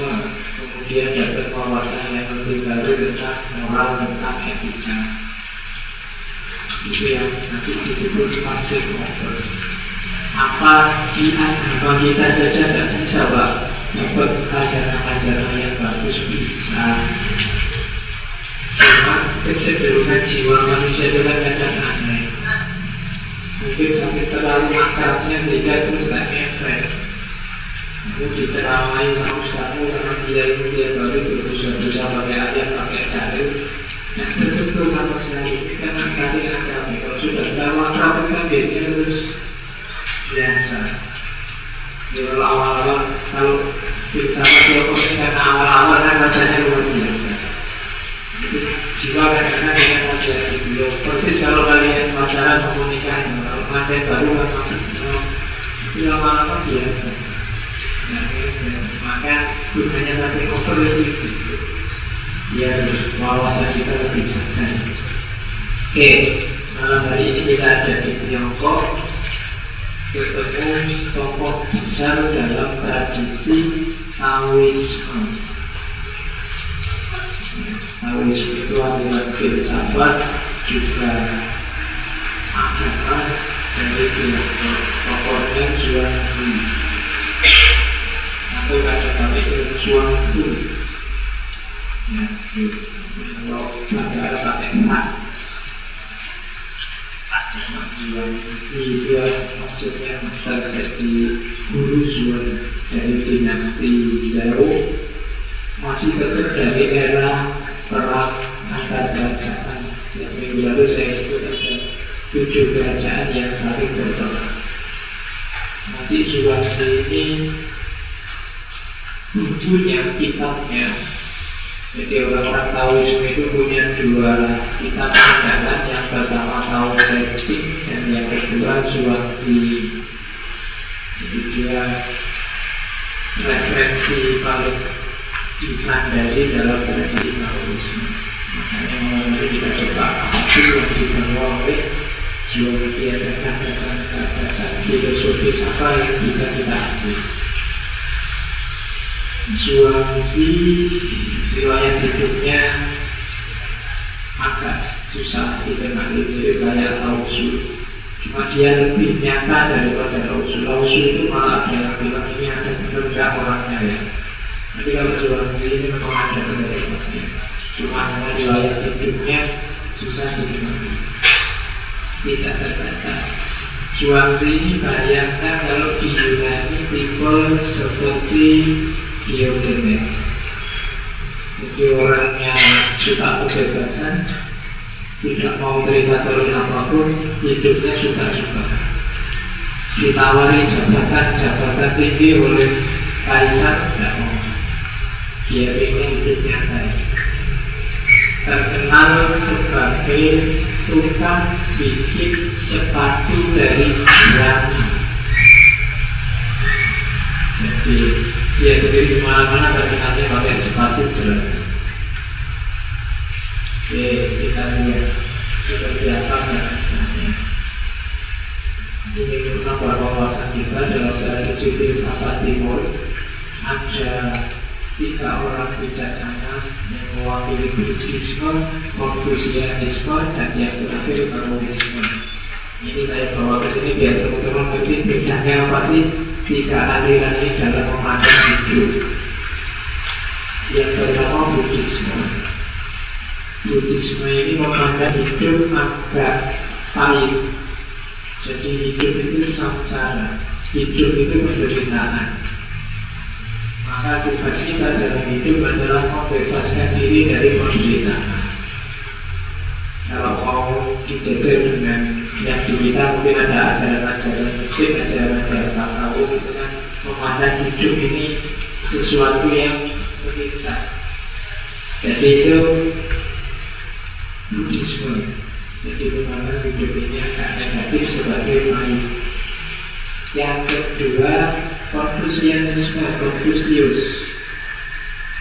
konfusianisme, kemudian dapat wawasan yang lebih baru tentang moral, tentang etika. Itu yang nanti disebut pasif over apa di agama kita saja tidak bisa Pak? Dapat ajaran-ajaran yang bagus bisa. Cuma kecenderungan jiwa manusia itu kan kadang aneh. Mungkin sampai terlalu akrabnya sehingga itu tidak ngefek itu diceramai sama ustazmu karena dia itu dia baru berusaha-usaha pakai ayat pakai dalil Nah, tersentuh sama sekali karena tadi akrab kalau sudah akrab kan biasanya terus biasa. Di awal-awal kalau filsafat ini karena awal-awal kan bacanya luar biasa. Jadi jiwa kadang-kadang dengan saja itu. Persis kalau kalian pacaran mau menikah, kalau pengantin baru kan masuk itu lama-lama biasa. Maka gunanya masih over itu ya wawasan kita lebih segar. Oke, malam hari ini kita ada di Tiongkok ketemu tokoh besar dalam tradisi Taoisme. Taoisme itu adalah filsafat juga agama dari Tiongkok. Tokohnya Zhuangzi kata-kata itu Zhuangzi. Ya, kalau bahasa pakai hak itu maksudnya dari dinasti masih tetap dari era perang antar kerajaan yang minggu lalu saya ikut ada tujuh kerajaan yang saling bertolak. Nanti Juwasi ini bukunya, kitabnya. Jadi orang-orang Taoisme itu punya dua kitab pandangan Yang pertama Tao Te Ching dan yang kedua Zhuangzi Jadi dia referensi paling disandari dalam tradisi Taoisme. Makanya malam kita coba satu yang dibawa oleh Zhuangzi ada gagasan-gagasan filosofis apa yang bisa kita ambil Zhuangzi riwayat hidupnya agak susah dikenali jadi kayak Lausu cuma dia lebih nyata daripada Lausu Lausu itu malah yang bilang ini ada benar orangnya ya. Nanti kalau Zhuangzi ini memang ada pendapatnya cuma hanya riwayat hidupnya susah dikenali tidak tercatat Zhuangzi ini bayangkan kalau di Yunani tipe seperti Diogenes Jadi orangnya suka kebebasan Tidak mau terima terus apa pun Hidupnya suka-suka. Ditawari jabatan-jabatan tinggi oleh Kaisar Tidak mau. Dia ingin hidupnya baik. Terkenal sebagai tukang bikin sepatu dari berani Jadi dia sendiri ke mana-mana terkenalnya pakai sepatu jelas. Oke, kita lihat seperti apa bahasanya. Ini menambah wawasan kita dalam tradisi filsafat timur. Ada tiga orang bijaksana yang mewakili Buddhisme, Konfusianisme, dan yang terakhir Taoisme. Ini saya bawa ke sini biar teman-teman ngerti bedanya apa sih tiga aliran ini dalam memandang hidup. Yang pertama Buddhisme. Buddhisme ini memandang hidup agak pahit. Jadi hidup itu samsara. Hidup itu penderitaan. Maka tugas kita dalam hidup adalah membebaskan diri dari penderitaan. Kalau mau dijaga dengan yang kita mungkin ada ajaran-ajaran mistik, ajaran-ajaran tasawuf itu kan memandang hidup ini sesuatu yang menyiksa. Jadi itu Buddhisme. Jadi memandang hidup ini agak negatif sebagai baik. Yang kedua Konfusianisme, Konfusius.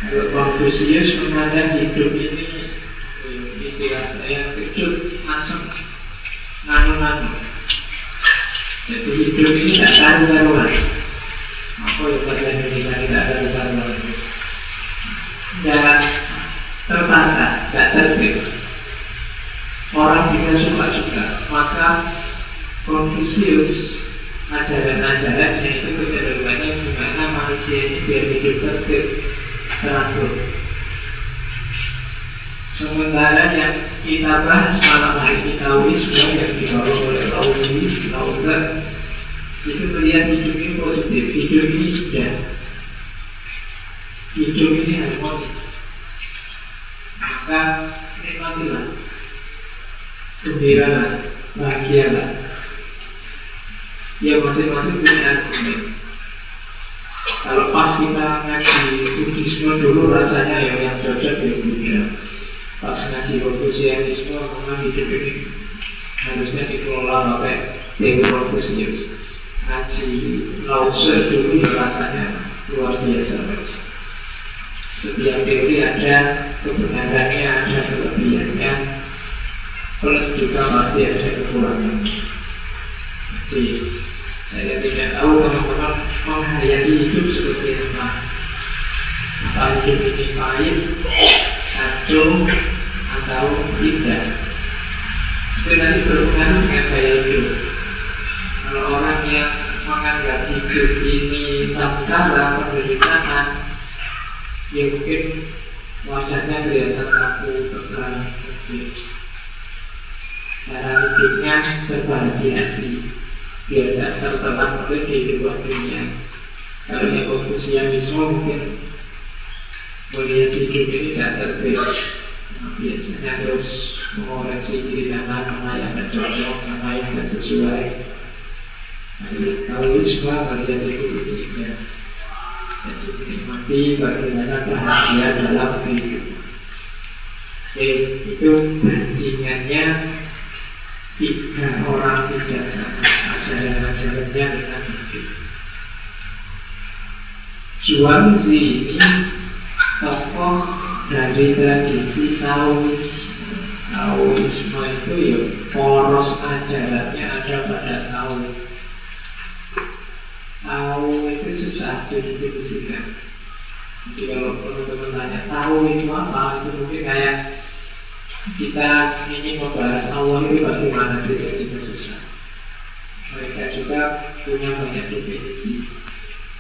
Kalau Konfusius memandang hidup ini istilah saya kecut asam nganu-nganu. Jadi hidup ini tidak karu-karuan. Apa yang bahasa Indonesia tidak karu-karuan? Tidak tertata, tidak tertib. Orang bisa suka-suka. Maka Konfusius ajaran-ajarannya itu kecenderungannya gimana manusia ini biar hidup tertib, teratur. Sementara yang kita bahas malam hari ini Taoisme yang dibawa oleh Lauzi, Lauza itu melihat hidup ini positif, hidup ini indah, hidup ini harmonis. Maka nikmatilah, gembiralah, bahagialah. Ya masing-masing punya. Kalau pas kita ngaji Buddhisme dulu rasanya ya yang cocok ya pas ngaji Konfusianisme memang hidup ini. Harusnya dikelola pakai Dewi Konfusius. Ngaji Lause dulu ya rasanya luar biasa mas. setiap teori ada kebenarannya ada kelebihannya. Plus juga pasti ada kekurangannya. Jadi saya tidak tahu teman-teman menghayati hidup seperti apa. Apa hidup ini pahit satu atau tidak itu berpengaruh dengan gaya hidup. Kalau orang yang menganggap hidup ini samsara penderitaan ya mungkin wajahnya kelihatan kaku tegang cara hidupnya serba hati-hati. Biar tidak tertelan oleh kehidupan dunia. Kalau yang konfusianisme mungkin melihat hidup ini tidak tertib Biasanya terus mengoreksi diri kanan mana yang cocok, mana yang tidak sesuai. Taoisme bagian itu ketiga Jadi menikmati bagaimana bahagia dalam kehidupan. Oke, itu bandingannya tiga orang bijaksana. Ajaran-ajarannya dengan hidup Zhuangzi ini tokoh dari tradisi Taoisme. Taoisme itu ya poros ajarannya ada pada Tao. Tao itu susah didefinisikan. Jadi kalau teman-teman tanya Tao itu apa, itu mungkin kayak kita ingin membahas Allah itu bagaimana tidak itu susah. Mereka juga punya banyak definisi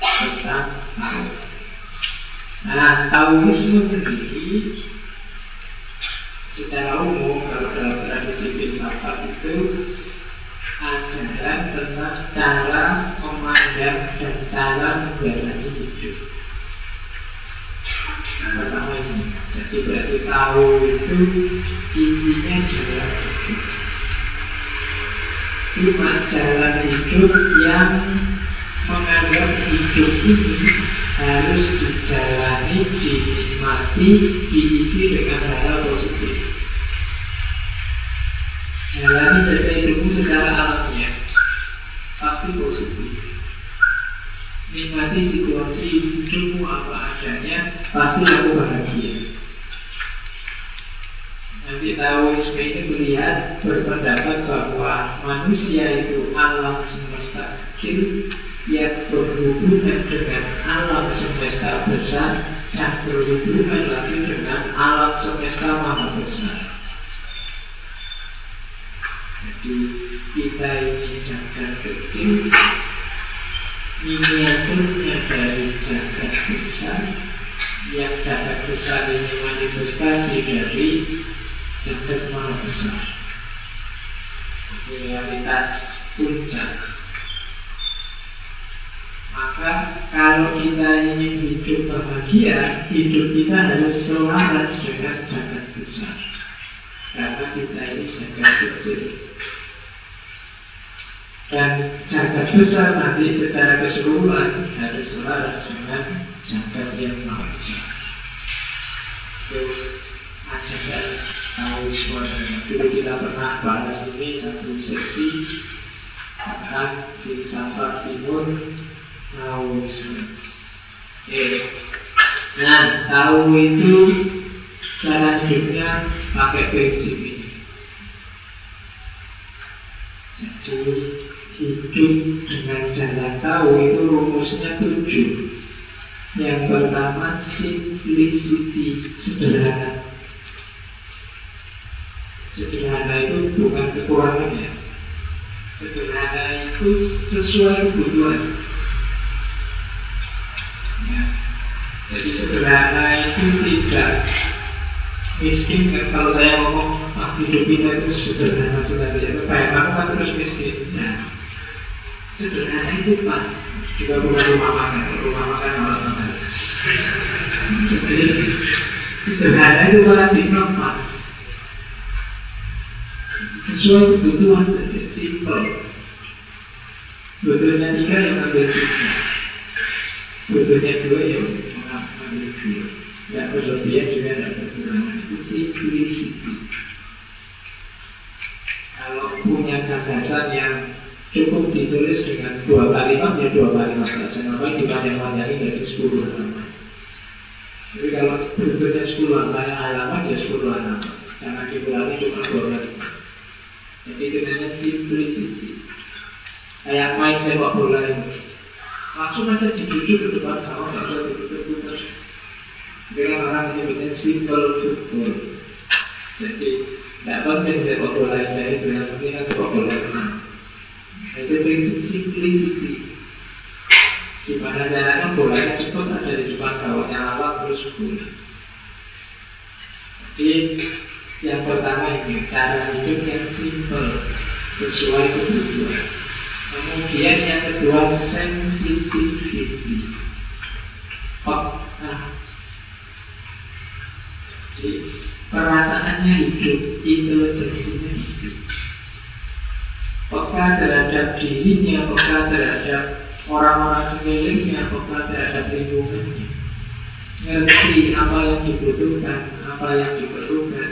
tentang Tao. Nah, Taoisme sendiri secara umum kalau dalam tradisi filsafat itu ajaran tentang cara memandang dan cara menjalani hidup. Nah, pertama ini, jadi berarti tahu itu isinya jalan hidup. Cuma jalan hidup yang menganggap hidup ini harus dijalani, dinikmati, diisi dengan hal positif. Jalani saja hidupmu secara alamiah, pasti positif. Nikmati situasi hidupmu apa adanya, pasti aku bahagia. Nanti Taoisme ini melihat berpendapat bahwa manusia itu alam semesta kecil yang berhubungan dengan alam semesta besar dan berhubungan lagi dengan alam semesta maha besar. Jadi kita ini jagat kecil, miniaturnya dari jagat besar, yang jagat besar ini manifestasi dari jagat maha besar. Realitas puncak maka kalau kita ingin hidup bahagia, hidup kita harus selaras dengan jagat besar. Karena kita ini jagat kecil. Dan jagat besar nanti secara keseluruhan harus selaras dengan jagat yang maha besar. Itu Taoisme. Dulu kita pernah bahas ini satu sesi bahkan di Sabah Timur Taoisme. Eh, nah, tahu itu cara hidupnya pakai prinsip ini. Jadi hidup dengan jalan tahu itu rumusnya tujuh. Yang pertama simplicity, sederhana. Sederhana itu bukan kekurangannya. Sederhana itu sesuai kebutuhan. Ya. Jadi sederhana itu tidak miskin kan kalau saya ngomong ah, hidup kita itu sederhana sekali. Ya kayak kamu kan terus miskin ya. Sederhana itu pas. Juga bukan rumah makan rumah makan malah makan. Jadi sederhana itu paradigma pas sesuai kebutuhan simple. Butuhnya tiga yang ambil tiga butuhnya dua yang mengambil dua tidak berlebihan juga tidak berkurangan itu simplicity kalau punya gagasan yang cukup ditulis dengan dua kalimat ya dua kalimat saja. Ngapain dipanjang-panjangin jadi sepuluh halaman? Jadi kalau bentuknya sepuluh halaman ya sepuluh halaman. Jangan dikurangi cuma dua kalimat. Jadi itu namanya simplicity kayak main sepak bola itu langsung aja dijujuk ke depan sama usah diputar-putar dengan orang menyebutnya simple football jadi tidak penting sepak bola indah itu yang penting kan sepak bola menang. Itu prinsip simplicity. Gimana caranya bolanya cepat ada di depan gawangnya lawan terus gol jadi yang pertama ini cara hidup yang simple sesuai kebutuhan Kemudian yang kedua sensitivity. Peka Jadi perasaannya hidup Intelijensinya hidup. Peka terhadap dirinya, peka terhadap orang-orang sekelilingnya, peka terhadap lingkungannya. Ngerti apa yang dibutuhkan, apa yang diperlukan,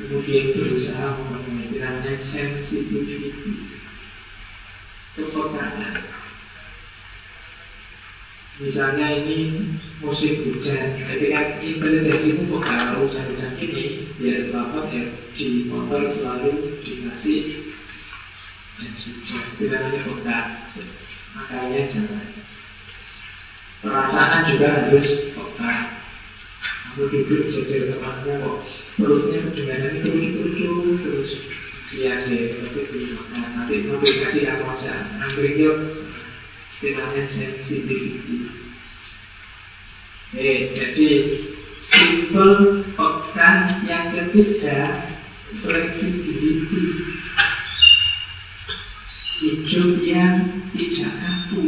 kemudian berusaha memenuhi sensitivity, kepekaan. Misalnya ini musim hujan, ketika itu kalau hujan-hujan ini biar selamat ya di motor selalu dikasih jas hujan, itu namanya peka. Makanya jangan. Perasaan juga harus peka. Aku duduk jajar temanmu kok perutnya kedengaran itu lucu terus siang deh tapi belum makan nanti mau dikasih aja angkring yuk namanya sensitivity. Eh, jadi simple pekan yang ketiga flexibility. Hidup yang tidak kaku.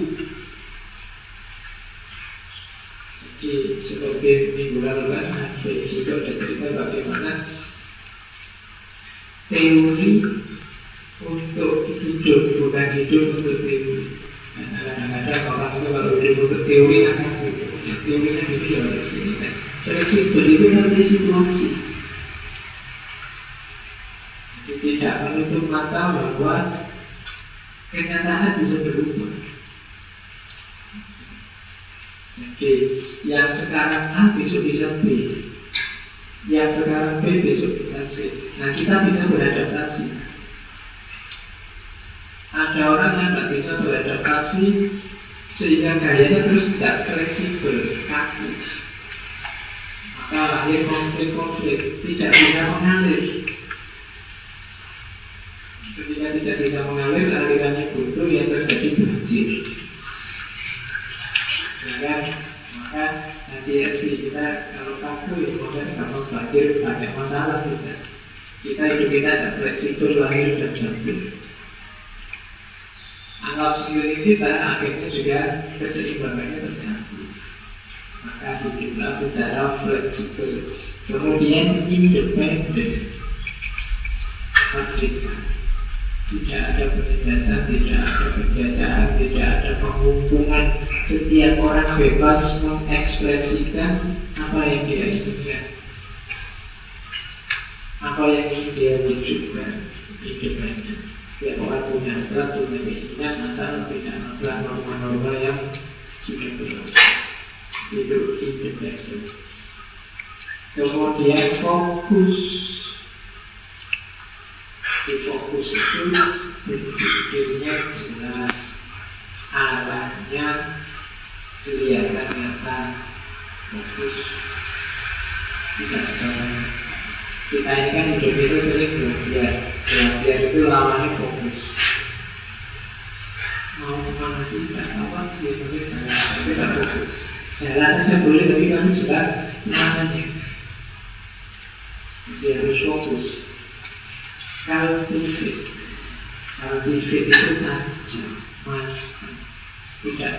Jadi seperti minggu lalu kan situ ada cerita bagaimana teori untuk hidup bukan hidup untuk teori. Kadang-kadang orang itu kalau hidup untuk teori akan ya, teorinya gitu ya harus ini kan. Fleksibel itu nanti situasi jadi tidak menutup mata bahwa kenyataan bisa berubah. Jadi yang sekarang A besok bisa B yang sekarang B besok bisa nah kita bisa beradaptasi ada orang yang tidak bisa beradaptasi sehingga gayanya terus tidak fleksibel, kaku. Maka lahir konflik-konflik, tidak bisa mengalir. Ketika tidak bisa mengalir, alirannya buntu yang terjadi banjir. Ya kan? Maka hati-hati kita kalau kaku ya maka gampang banjir banyak masalah kita. Kita hidup kita tidak fleksibel lahir dan batin anggap sekeliling kita akhirnya juga keseimbangannya terganggu. Maka hiduplah secara fleksibel. Kemudian independen. Merdeka. Tidak ada penindasan, tidak ada penjajahan, tidak ada pengumpulan. Setiap orang bebas mengekspresikan apa yang dia inginkan. Apa yang ingin dia wujudkan. Independen. Setiap orang punya punya keinginan asal tidak melanggar norma-norma yang sudah berlaku. Itu independen. Kemudian fokus. Di fokus itu berpikirnya jelas, arahnya kelihatan nyata, fokus. Tidak sebanyak kita ini kan hidup itu sering belajar. Belajar itu lawannya fokus. Mau ke mana sih? Tidak apa sih Tapi jalan. Tapi tidak fokus. Jalan aja boleh Tapi kamu jelas. Gimana nih? Jadi harus fokus Cultivate Cultivate itu tajam Mas Tidak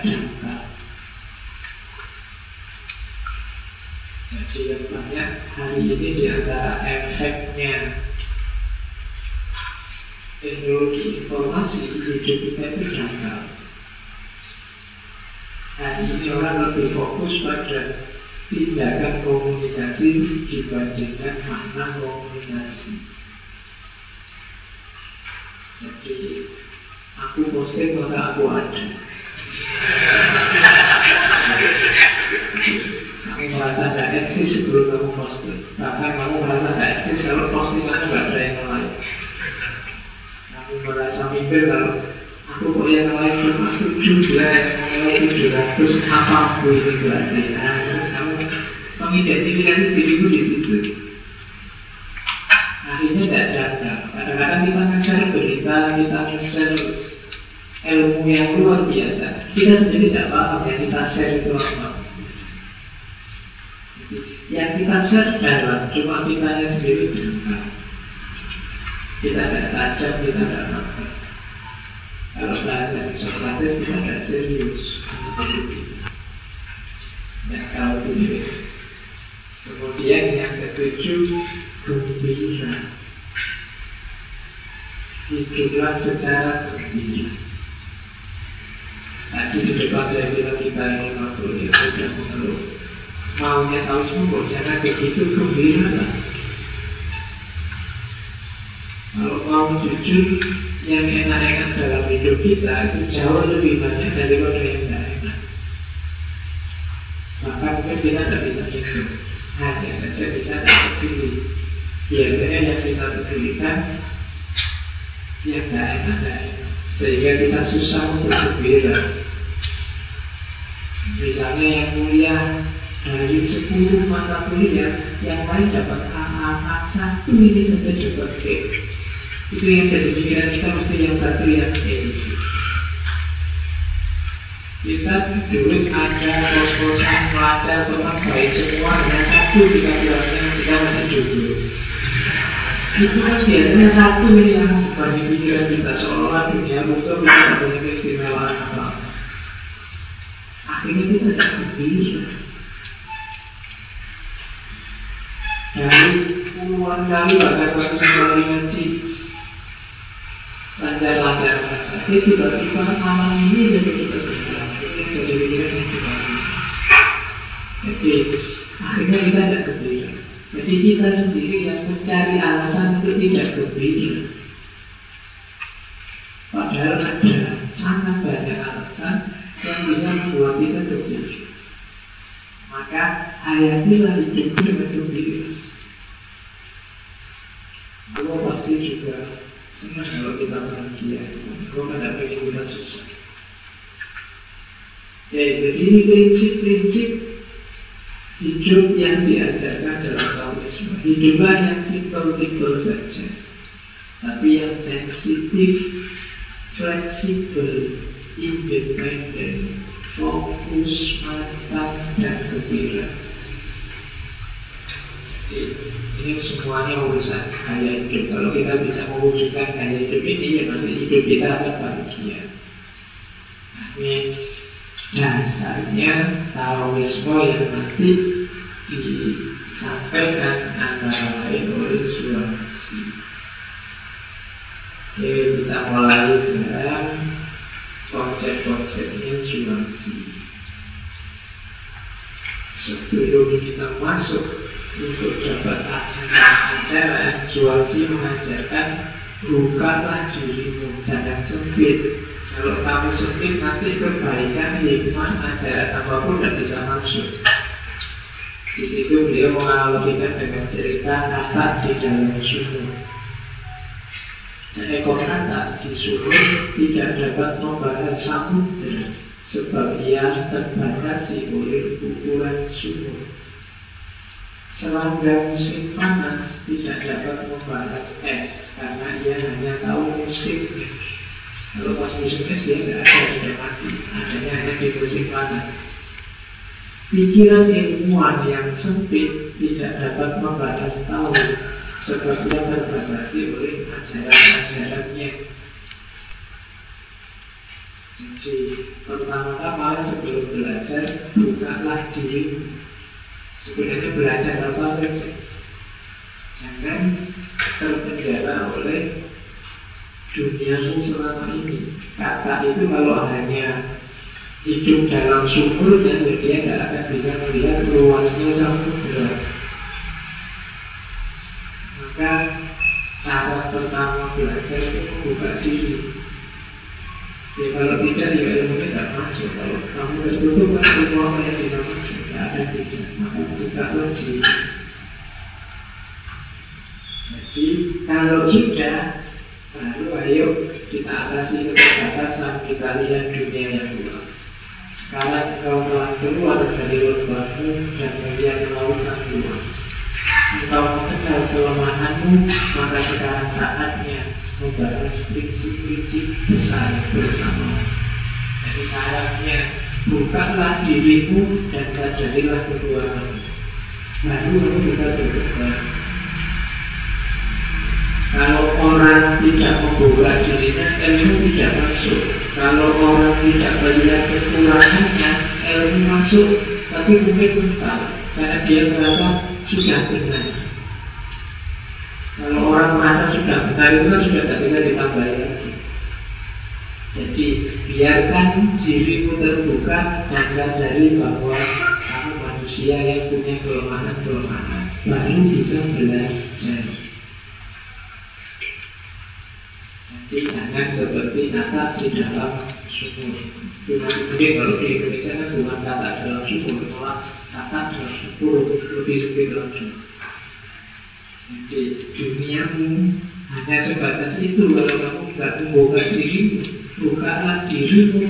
Jadi yang banyak hari ini di antara efeknya teknologi informasi hidup kita itu dangkal. Hari ini orang lebih fokus pada tindakan komunikasi dibandingkan makna komunikasi. Jadi aku posting maka aku ada. Kamu merasa tidak eksis sebelum kamu posting Bahkan kamu merasa tidak eksis kalau posting kamu tidak ada yang lain. Kamu merasa minder kalau Aku kok yang lain cuma tujuh belas, tujuh ratus Apa aku ini berarti Nah terus kamu mengidentifikasi dirimu di situ Akhirnya tidak ada Kadang-kadang kita nge-share berita Kita nge-share ilmu yang luar biasa Kita sendiri tidak paham yang kita share itu apa yang kita sadar cuma kita yang sendiri berangkat. Kita tidak tajam, kita tidak apa. Kalau belajar Socrates kita tidak serius. Ya kalau ini. Kemudian yang ketujuh gembira. hiduplah secara berdiri. Tadi di depan saya bilang kita ini makhluk yang sudah mengeluh. Maunya tahu semua, jangan begitu gembira lah. Kalau mau jujur, yang enak-enak dalam hidup kita itu jauh lebih banyak daripada yang tidak enak. Maka kita tidak bisa hidup. Hanya saja kita tidak peduli. Biasanya yang kita pedulikan yang tidak enak-enak. Sehingga kita susah untuk gembira. Misalnya yang mulia dari 10 mata kuliah yang lain dapat A, A, A, satu ini saja dapat B. Itu yang jadi pikiran kita mesti yang satu yang E. Kita duit ada, kos-kosan, pelajar, teman baik semua, hanya satu kita bilangnya kita masih dulu. Itu kan biasanya satu yang bagi pikiran kita seolah dunia betul kita punya keistimewaan apa. Akhirnya kita tidak gembira. Dari puluhan kali bahkan ratusan kali ngaji lancar-lancar saja tiba-tiba malam ini jadi kita gembira. Jadi pikiran yang Jadi akhirnya kita tidak gembira. Jadi kita sendiri yang mencari alasan untuk tidak gembira. Padahal ada sangat banyak alasan yang bisa membuat kita gembira. Maka hayatilah hidup dengan gembira. Allah pasti juga senang kalau kita bahagia. Allah tidak pengen kita susah. Ya, jadi ini prinsip-prinsip Hidup yang diajarkan dalam Taoisme Hiduplah yang simpel-simpel saja Tapi yang sensitif Fleksibel Independen Fokus, mantap, dan gembira ini semuanya urusan gaya hidup Kalau kita bisa mewujudkan gaya hidup ini Ya nanti hidup kita akan bahagia Ini dasarnya Taoisme yang nanti disampaikan antara lain oleh Suwasi. Oke, kita mulai sekarang konsep-konsepnya Suwasi. Sebelum kita masuk untuk dapat acara, Suwasi mengajarkan bukalah dirimu, jangan sempit. Kalau kamu sempit nanti kebaikan, hikmah, ajaran apa pun tidak bisa masuk. Di situ beliau menganalogikan dengan cerita kata di dalam sumur. Seekor kata di sumur tidak dapat membahas samudera sebab ia terbatasi oleh ukuran sumur. Serangga musim panas tidak dapat membahas es karena ia hanya tahu musimnya. Kalau pas musim es dia tidak ada sudah mati, adanya hanya di musim panas. Pikiran ilmuwan yang sempit tidak dapat membahas tahu sebab ia terbatasi oleh ajaran-ajarannya. Jadi pertama-tama sebelum belajar bukalah dirimu. Sebenarnya belajar apa saja. Jangan terpenjara oleh duniamu selama ini. Kata itu kalau hanya hidup dalam sumur dan ya dia tidak akan bisa melihat luasnya samudera. Maka cara pertama belajar itu membuka diri. Ya kalau tidak ya ilmunya tidak masuk. Kalau kamu tertutup kan ilmu apa yang bisa masuk? Tidak ada bisa. Maka bukalah diri. Jadi kalau sudah Baru ayo kita atasi keterbatasan Kita lihat dunia yang luas Sekarang engkau telah keluar dari lembahmu Dan melihat lautan luas Engkau mengenal kelemahanmu Maka sekarang saatnya Membahas prinsip-prinsip besar bersama. Jadi syaratnya Bukalah dirimu Dan sadarilah kekuatanmu Baru kamu bisa berkembang kalau orang tidak membuka dirinya, ilmu tidak masuk. Kalau orang tidak melihat kekurangannya, ilmu masuk, tapi mungkin mental, karena dia merasa sudah benar. Kalau orang merasa sudah benar itu kan sudah tidak bisa ditambahi lagi. Jadi biarkan dirimu terbuka dan sadari bahwa kamu manusia yang punya kelemahan-kelemahan baru bisa belajar. Jadi jangan seperti kata di dalam sumur. Cuma mungkin kalau di Indonesia kan bukan kata dalam sumur, malah kata dalam sumur lebih sulit lagi. Jadi duniamu hanya sebatas itu kalau kamu nggak membuka dirimu, bukalah dirimu.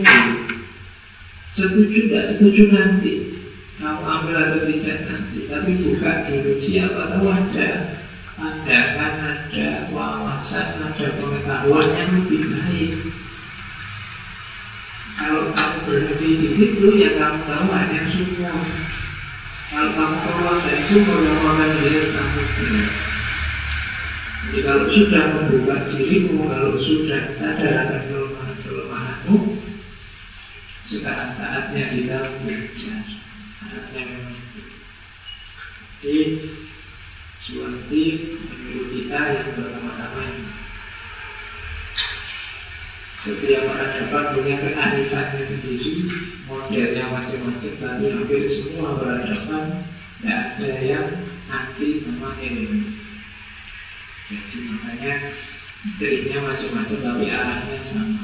Setuju tidak setuju nanti, kamu ambil atau tidak nanti, tapi buka dulu. Siapa tahu ada pandangan, ada wawasan, ada pengetahuan yang lebih baik. Kalau kamu berhenti di situ, ya kamu tahu hanya semua. Keluar dari sumur, kamu akan melihat samudera. Jadi kalau sudah membuka dirimu, kalau sudah sadar akan kelemahan-kelemahanmu, sekarang saatnya kita belajar. Saatnya memang. Jadi Suwansi menurut kita yang pertama-tama ini setiap peradaban punya kearifan sendiri, modelnya macam-macam, tapi hampir semua peradaban tidak ada yang anti sama elemen. Jadi makanya triknya macam-macam tapi arahnya sama.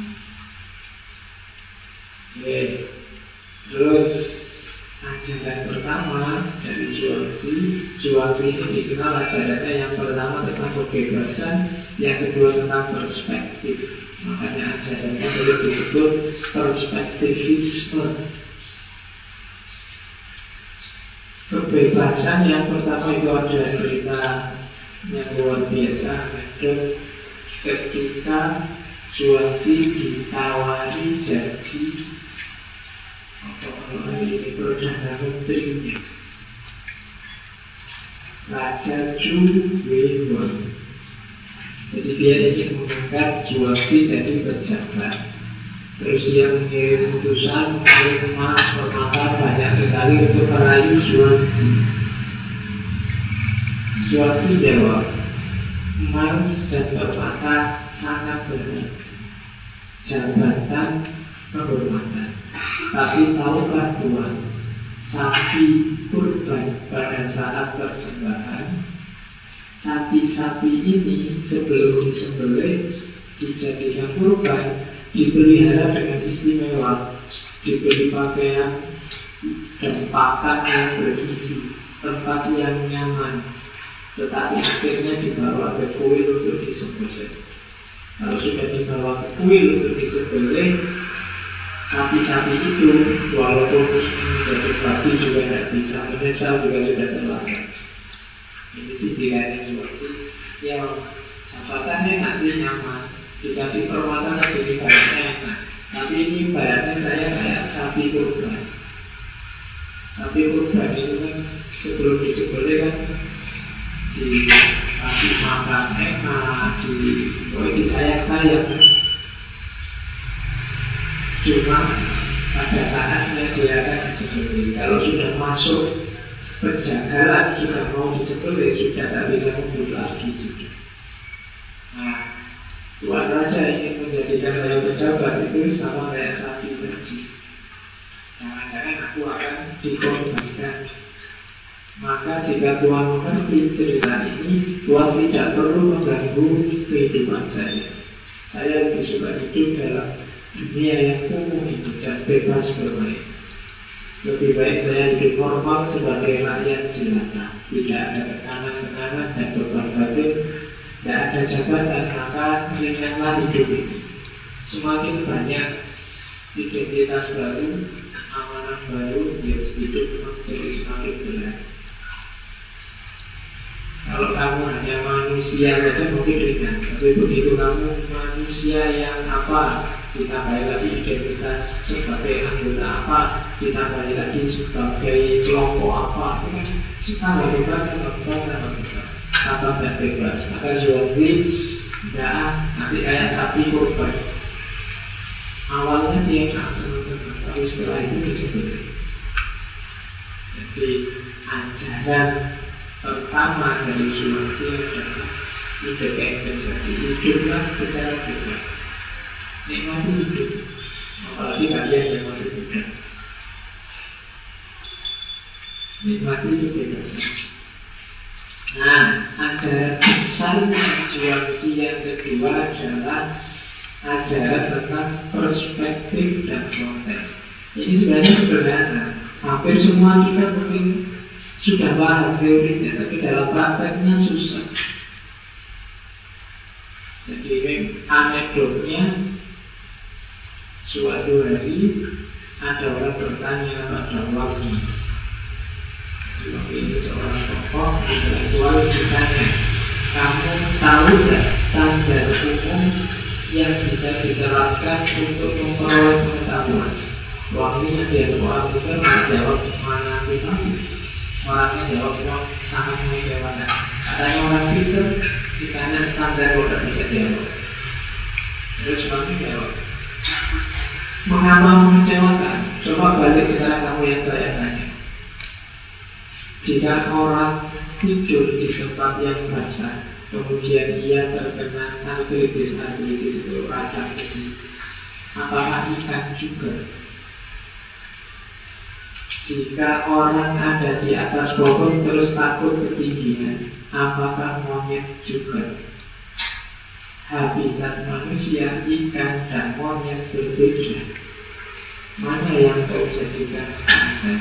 Oke. Terus ajaran pertama dari Juwangsi Juwangsi ini dikenal ajarannya yang pertama tentang kebebasan Yang kedua tentang perspektif Makanya ajarannya boleh disebut perspektivisme. Kebebasan yang pertama itu ada cerita yang luar biasa anekdot ketika Juwangsi ditawari jadi apa kalau ini perdana menterinya. Raja Chu Wei Jadi dia ingin mengangkat Juwangsi jadi pejabat Terus dia mengirim utusan, mengirim emas, permata banyak sekali untuk merayu Juwangsi Suatu jawab Emas dan permata sangat benar. Jabatan kehormatan Tapi tahukah Tuhan Sapi kurban pada saat persembahan Sapi-sapi ini sebelum disembelih Dijadikan kurban Dipelihara dengan istimewa Diberi pakaian dan pakan yang berisi Tempat yang nyaman tetapi akhirnya dibawa ke kuil untuk disembelih. Kalau sudah dibawa ke kuil untuk disembelih, sapi-sapi itu walaupun menjadi babi juga tidak bisa menyesal juga sudah terlambat. Ini sih pilihannya seperti ya jabatannya nanti nyaman, dikasih permata jadi bayarnya enak. Tapi ini bayarnya saya kayak sapi kurban. Sapi kurban itu kan sebelum disembelih kan dikasih makan enak, di oh, disayang-sayang. Cuma pada saatnya dia akan. Kalau sudah masuk penjagalan, sudah mau disebeli, sudah tak bisa mundur lagi sudah. Nah, Tuan Raja ingin menjadikan saya pejabat itu sama kayak sapi tadi. Jangan-jangan aku akan dikorbankan maka jika Tuhan mengerti cerita ini, Tuhan tidak perlu mengganggu kehidupan saya. Saya lebih suka hidup dalam dunia yang umum itu dan bebas bermain. Lebih baik saya hidup normal sebagai rakyat jelata. Tidak ada tekanan-tekanan dan beban batin. Tidak ada jabatan, maka ringanlah hidup ini. Semakin banyak identitas baru, amanah baru, ya hidup memang jadi semakin berat. Kalau kamu hanya manusia saja mungkin ringan Tapi begitu kamu manusia yang apa Ditambahi lagi identitas sebagai anggota apa Ditambahi lagi sebagai kelompok apa Itu kan tambah beban, tambah beban, tambah beban Tambah bebas. Maka Zuanzi Tidak nanti kayak sapi korban. Awalnya sih enak senang-senang Tapi setelah itu disebut. Jadi ajaran pertama dari Sulawesi adalah independen tadi hiduplah secara bebas nikmati hidup. Apalagi kalian yang masih muda nikmati kebebasan nah ajaran besarnya Zhuangzi yang kedua adalah ajaran tentang perspektif dan konteks. Ini sebenarnya sederhana. Hampir semua kita mungkin sudah paham teorinya tapi dalam prakteknya susah. Jadi anekdotnya Suatu hari ada orang bertanya pada waktu Waktu itu seorang tokoh intelektual ditanya Kamu tahu tidak standar umum yang bisa diterapkan untuk memperoleh pengetahuan? Waktu yang dia orang itu menjawab mana tahu Orangnya jawab sangat mengecewakan. Katanya orang pintar Ditanya standar kok bisa jawab. Terus kamu jawab Mengapa mengecewakan? Coba balik sekarang kamu yang saya tanya Jika orang tidur di tempat yang basah Kemudian ia terkena artritis-artritis itu racun sedih Apakah ikan juga? Jika orang ada di atas pohon terus takut ketinggian, apakah monyet juga? Habitat manusia, ikan, dan monyet berbeda. Mana yang kau jadikan standar?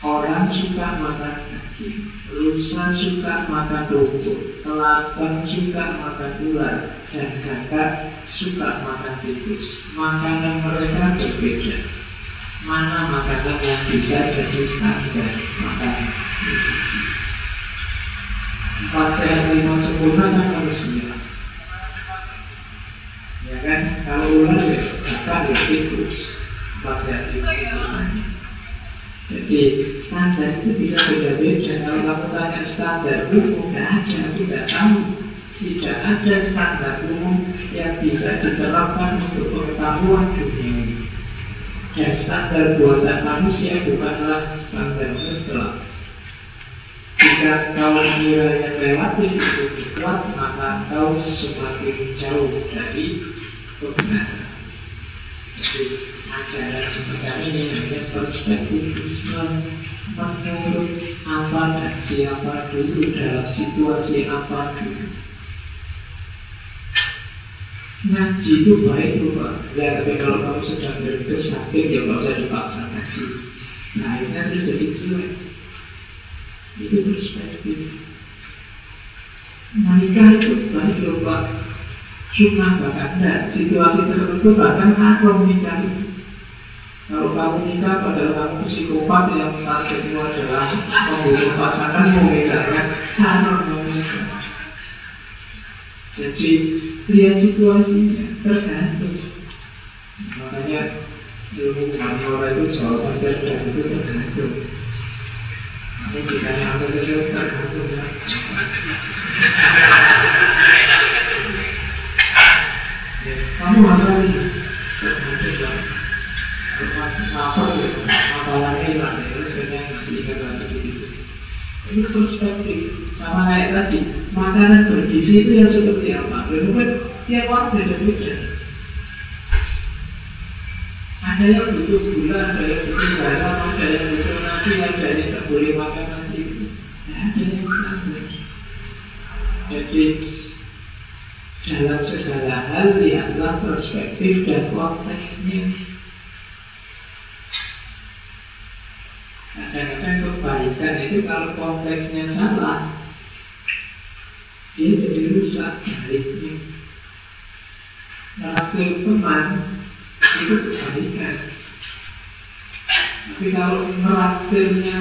Orang suka makan daging, rusa suka makan rumput, kelabang suka makan ular, dan kakak suka makan tikus. Makanan mereka berbeda mana makanan yang bisa jadi standar makanan Sehat lima sempurna kan manusia Ya kan, kalau ular ya akan ya tikus. Sehat lima sempurnanya Jadi standar itu bisa beda-beda. Kalau kamu tanya standar umum, tidak ada, aku tidak tahu. Tidak ada standar umum yang bisa diterapkan untuk pengetahuan dunia ini. Dan standar buatan manusia bukanlah standar mutlak. Jika kau yang relatif itu kuat, maka kau semakin jauh dari kebenaran. Jadi ajaran semacam ini namanya perspektifisme menurut apa dan siapa dulu dalam situasi apa dulu. Ngaji itu baik tuh Pak Ya tapi kalau kamu sedang sakit Ya nggak usah dipaksa ngaji Nah akhirnya terus jadi jelek Itu perspektif Menikah itu baik loh Cuma bahkan enggak Situasi tertentu bahkan haram nikah itu kalau kamu nikah padahal kamu psikopat yang saat kedua adalah membunuh pasanganmu misalnya haram menikah. Jadi lihat situasinya tergantung. Makanya ilmu humaniora itu jawaban cerdas itu tergantung. Ini ini? Ingat lagi. Itu perspektif sama kayak tadi Makanan bergizi itu yang seperti apa Lalu kan tiap orang beda-beda Ada yang butuh gula, ada yang butuh garam Ada yang butuh nasi, ada yang tidak boleh makan nasi. Ada yang standar Jadi dalam segala hal lihatlah perspektif dan konteksnya. Kadang-kadang kebaikan itu kalau konteksnya salah Dia jadi rusak baiknya Meraktir teman Itu kebaikan Tapi kalau meraktirnya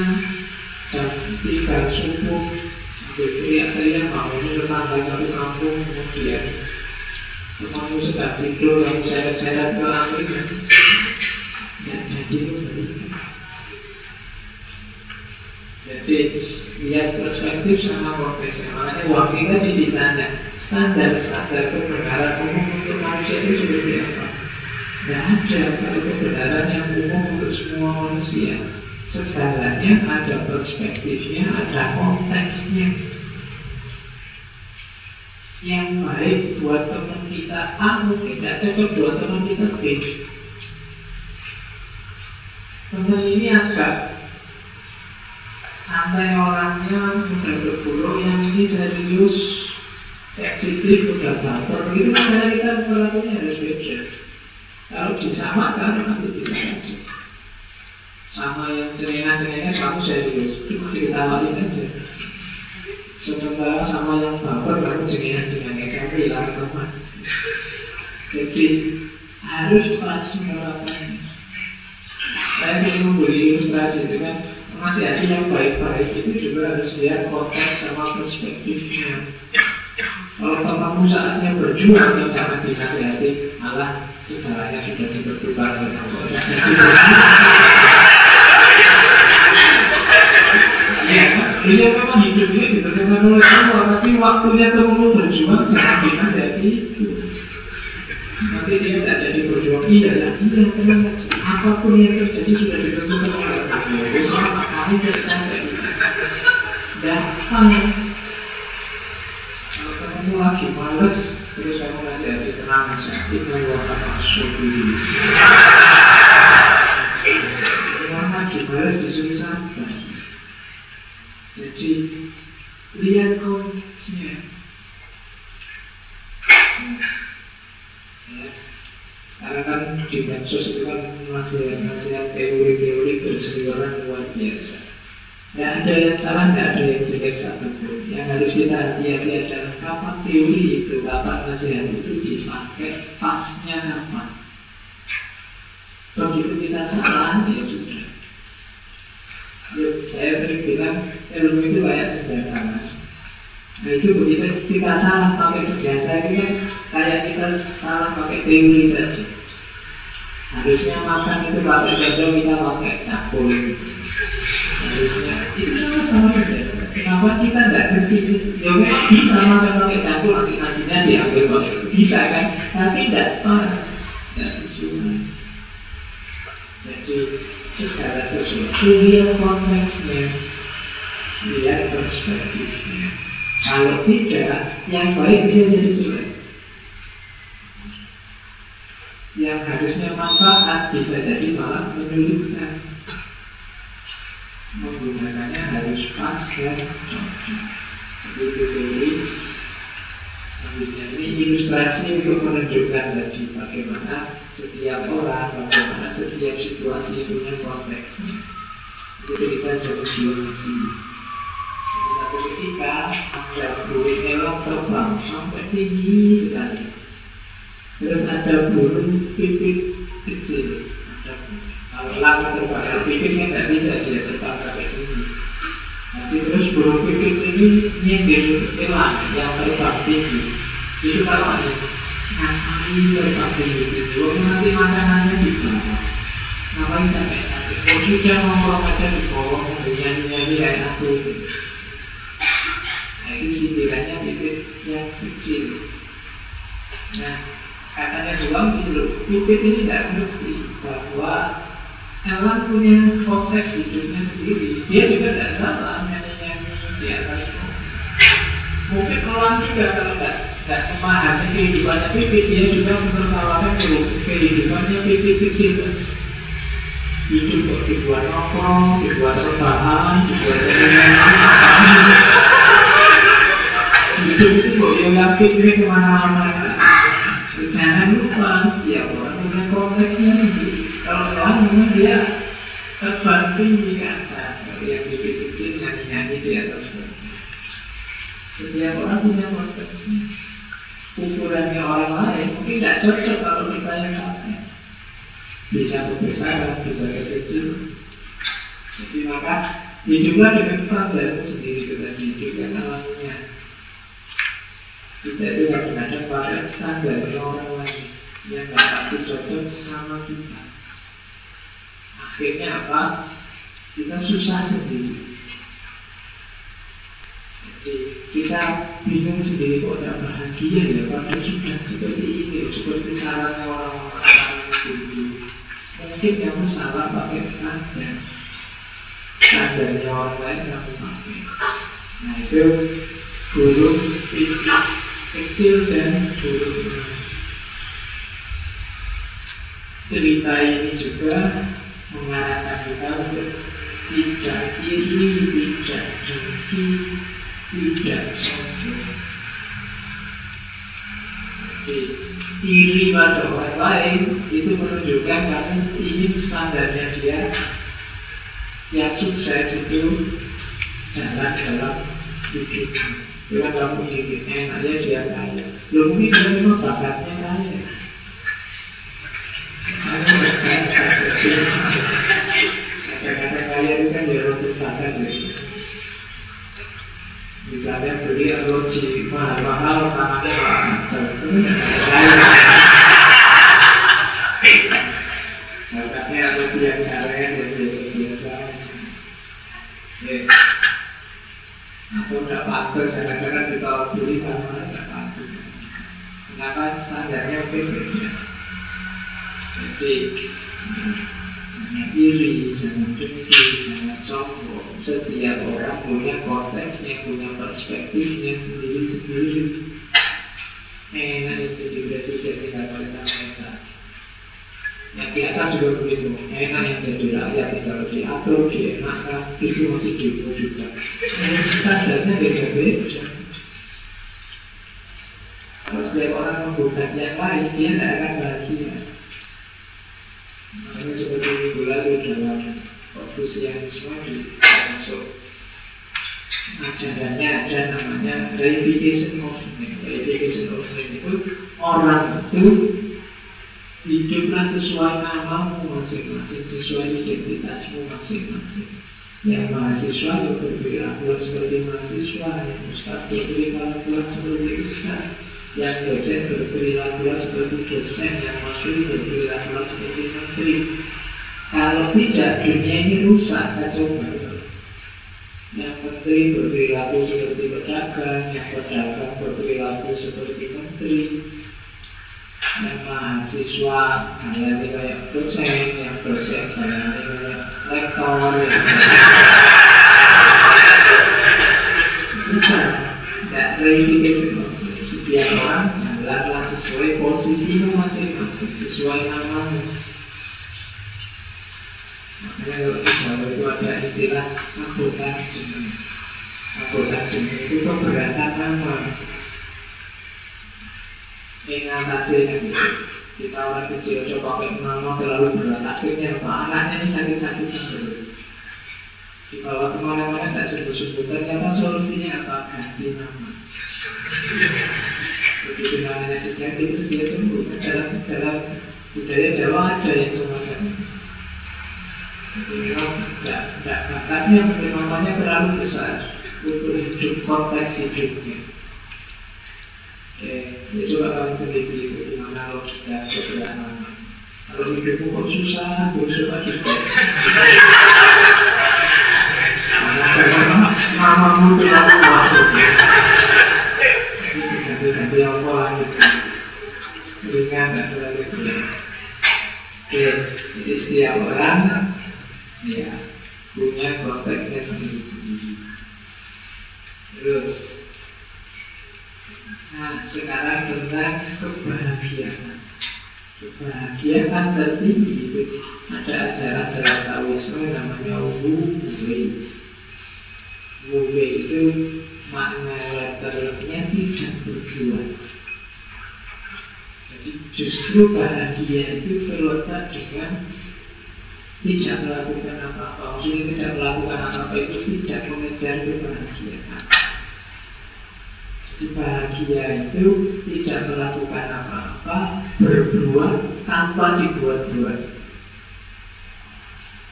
Jam tiga subuh Sampai teriak-teriak Bangunnya tetangga satu kampung Kemudian Temanmu sedang tidur Kamu seret-seret ke akhirnya Dan jadi kebaikan jadi lihat perspektif sama konteksnya. Makanya waktu tadi ditanya standar-standar kebenaran umum untuk manusia itu seperti apa? Tidak ada kalau kebenaran yang umum untuk semua manusia. Segalanya ada perspektifnya, ada konteksnya. yang baik buat teman kita A mungkin tidak cocok buat teman kita B. Teman ini agak santai orangnya, mudah berburu, yang ini serius, sensitif, mudah baper. Begitu kan kita perlakunya harus beda. Kalau disamakan nanti bisa saja. Sama yang cengengan-cengengan kamu serius, cuma ditawarin aja. Sementara sama yang baper kamu jenengan-jenengan saya hilang teman. Jadi harus pas menerapkannya. Saya sering memberi ilustrasi dengan masih ada yang baik-baik itu juga harus lihat konteks sama perspektifnya. Kalau kamu saatnya berjuang yang jangan dinasihati, malah segalanya sudah Ya, dia memang hidupnya ditentukan oleh Allah, tapi waktunya kamu berjuang jangan dinasihati itu. Nanti dia tidak jadi berjuang, iya lah, iya Apa pun yang terjadi sudah ditentukan oleh Allah. Besok kali tercapai. Datang. Kalau kamu lagi males, terus kamu nasihati tenang aja. Itu akan masuk diri. Orang lagi males disuruh sabar. Jadi lihat konteksnya. Ya. Karena kan di medsos itu kan nasihat-nasihat teori-teori berseliweran luar biasa. Tidak ada yang salah, tidak ada yang jelek satupun. Yang harus kita hati-hati adalah kapan teori itu, kapan nasihat itu dipakai, pasnya kapan. Begitu kita salah, ya sudah. Saya sering bilang ilmu itu kayak senjata Nah itu begitu kita salah pakai senjata itu kan kayak kita salah pakai teori tadi. Harusnya makan itu pakai sendok kita pakai cakul. Harusnya itu sama senjata. Kenapa kita tidak ngerti? Ya bisa makan pakai cakul nanti nasinya diambil pakai bisa kan? Tapi tidak pas. Jadi segala sesuatu lihat konteksnya, lihat perspektifnya. Kalau tidak, yang baik bisa jadi jelek. Yang harusnya manfaat bisa jadi malah menyulitkan. Menggunakannya harus pas. Jadi itu teori Selanjutnya ini ilustrasi untuk menunjukkan tadi bagaimana setiap orang, bagaimana setiap situasi punya konteksnya. Itu cerita dari geologi. Satu ketika ada burung elok terbang sampai tinggi sekali. Terus ada burung pipit kecil. Ada kalau lama terbang, pipitnya tidak bisa dia terbang sampai tinggi. Nanti terus burung pipit ini nyindir elang yang terbang tinggi. Itu kalau ada ngapain terbang tinggi itu, nanti makanannya di bawah. Ngapain capek-capek? Oh sudah ngomong aja di bawah, nyanyi-nyanyi kayak aku itu. Nah itu sindirannya pipit yang kecil. Nah katanya juga sih pipit ini tidak ngerti bahwa Elang punya konteks hidupnya sendiri. Dia juga tidak salah nyanyi-nyanyi di atas Mungkin elang juga kalau tidak tidak memahami kehidupannya pipit Dia juga menertawakan kehidupannya pipit kecil. Hidup kok dibuat nongkrong, dibuat rebahan, dibuat Hidup itu kok yang yakin ini ke mana-mana. Jangan lupa setiap orang punya konteksnya sendiri kalau orang memang dia terbang tinggi ke atas Seperti yang bibit kecil nyanyi-nyanyi di atas. Setiap orang punya konteksnya. Ukurannya orang lain mungkin tidak cocok kalau kita yang pakai. Bisa kebesaran, bisa kecil. Jadi maka hiduplah dengan standarmu sendiri Kita hidup yang alamnya Kita itu kadang-kadang pakai standarnya orang lain Yang tidak pasti cocok sama kita Akhirnya apa? Kita susah sendiri. Jadi kita bingung sendiri kok tidak bahagia ya Padahal sudah seperti ini Seperti sarannya orang-orang itu Mungkin kamu salah pakai standar Standarnya orang lain kamu pakai Nah itu burung pipit kecil dan buruk. Cerita ini juga mengarahkan kita untuk tidak iri, tidak dengki, tidak sombong. Iri pada orang lain itu menunjukkan kamu ingin standarnya dia yang sukses itu jalan dalam hidup. Bila kamu ingin enaknya dia kaya, belum mungkin dia memang bakatnya kaya. Kadang-kadang kaya itu kan ya untuk bakat gitu. Misalnya beli arloji mahal-mahal mahal arloji yang keren dan biasa-biasa Aku tidak pantas kadang-kadang kita beli tangannya tidak pantas Kenapa standarnya beda Jadi Jangan iri, jangan dengki, jangan sombong Setiap orang punya konteksnya, punya perspektifnya sendiri-sendiri Enak itu jadi presiden tinggal pada mereka Yang di atas juga begitu Enak yang jadi rakyat tinggal diatur, dienakkan Itu masih demo juga Standarnya beda-beda Kalau setiap orang membuka yang lain Dia tidak akan bahagia Makanya seperti minggu lalu dalam Konfusianisme di masuk ajarannya ada namanya reification of name. Reification of name itu orang itu hiduplah sesuai namamu masing-masing, sesuai identitasmu masing-masing. Yang mahasiswa yang berperilaku seperti mahasiswa, yang ustaz berperilaku seperti ustaz, yang dosen berperilaku seperti dosen, yang menteri berperilaku seperti menteri. Kalau tidak, dunia ini rusak, kacau balau. Yang menteri berperilaku seperti pedagang, yang pedagang berperilaku seperti menteri, yang mahasiswa kalian kayak dosen, yang dosen kalian kayak rektor. Rusak, tidak reification setiap orang jalanlah sesuai posisimu masing-masing, sesuai namamu. Makanya kalau di Jawa itu ada istilah angkutan jeneng. Angkutan jeneng itu keberatan nama. Ingatasi. Kita orang kecil coba pakai nama terlalu berat, akhirnya apa? Anaknya ini sakit-sakitan terus. Dibawa ke mana-mana tidak sebut-sebut Ternyata solusinya apa? Ganti nama Begitu namanya budaya Jawa ada yang semacam tidak, bakatnya terlalu besar Untuk hidup konteks hidupnya Eh, ya coba kamu teliti itu logika Kalau hidupmu kok susah, coba juga waktu ganti apa lagi ringan dan terlalu berat oke jadi setiap orang ya punya konteksnya sendiri-sendiri. Terus nah sekarang tentang kebahagiaan. Kebahagiaan tertinggi itu ada ajaran dalam Taoisme namanya Wu Wei Wu Wei itu makna letternya tidak berbuat. Justru bahagia itu terletak dengan tidak melakukan apa-apa. Maksudnya tidak melakukan apa-apa itu tidak mengejar kebahagiaan. Jadi bahagia itu tidak melakukan apa-apa, berbuat tanpa dibuat-buat.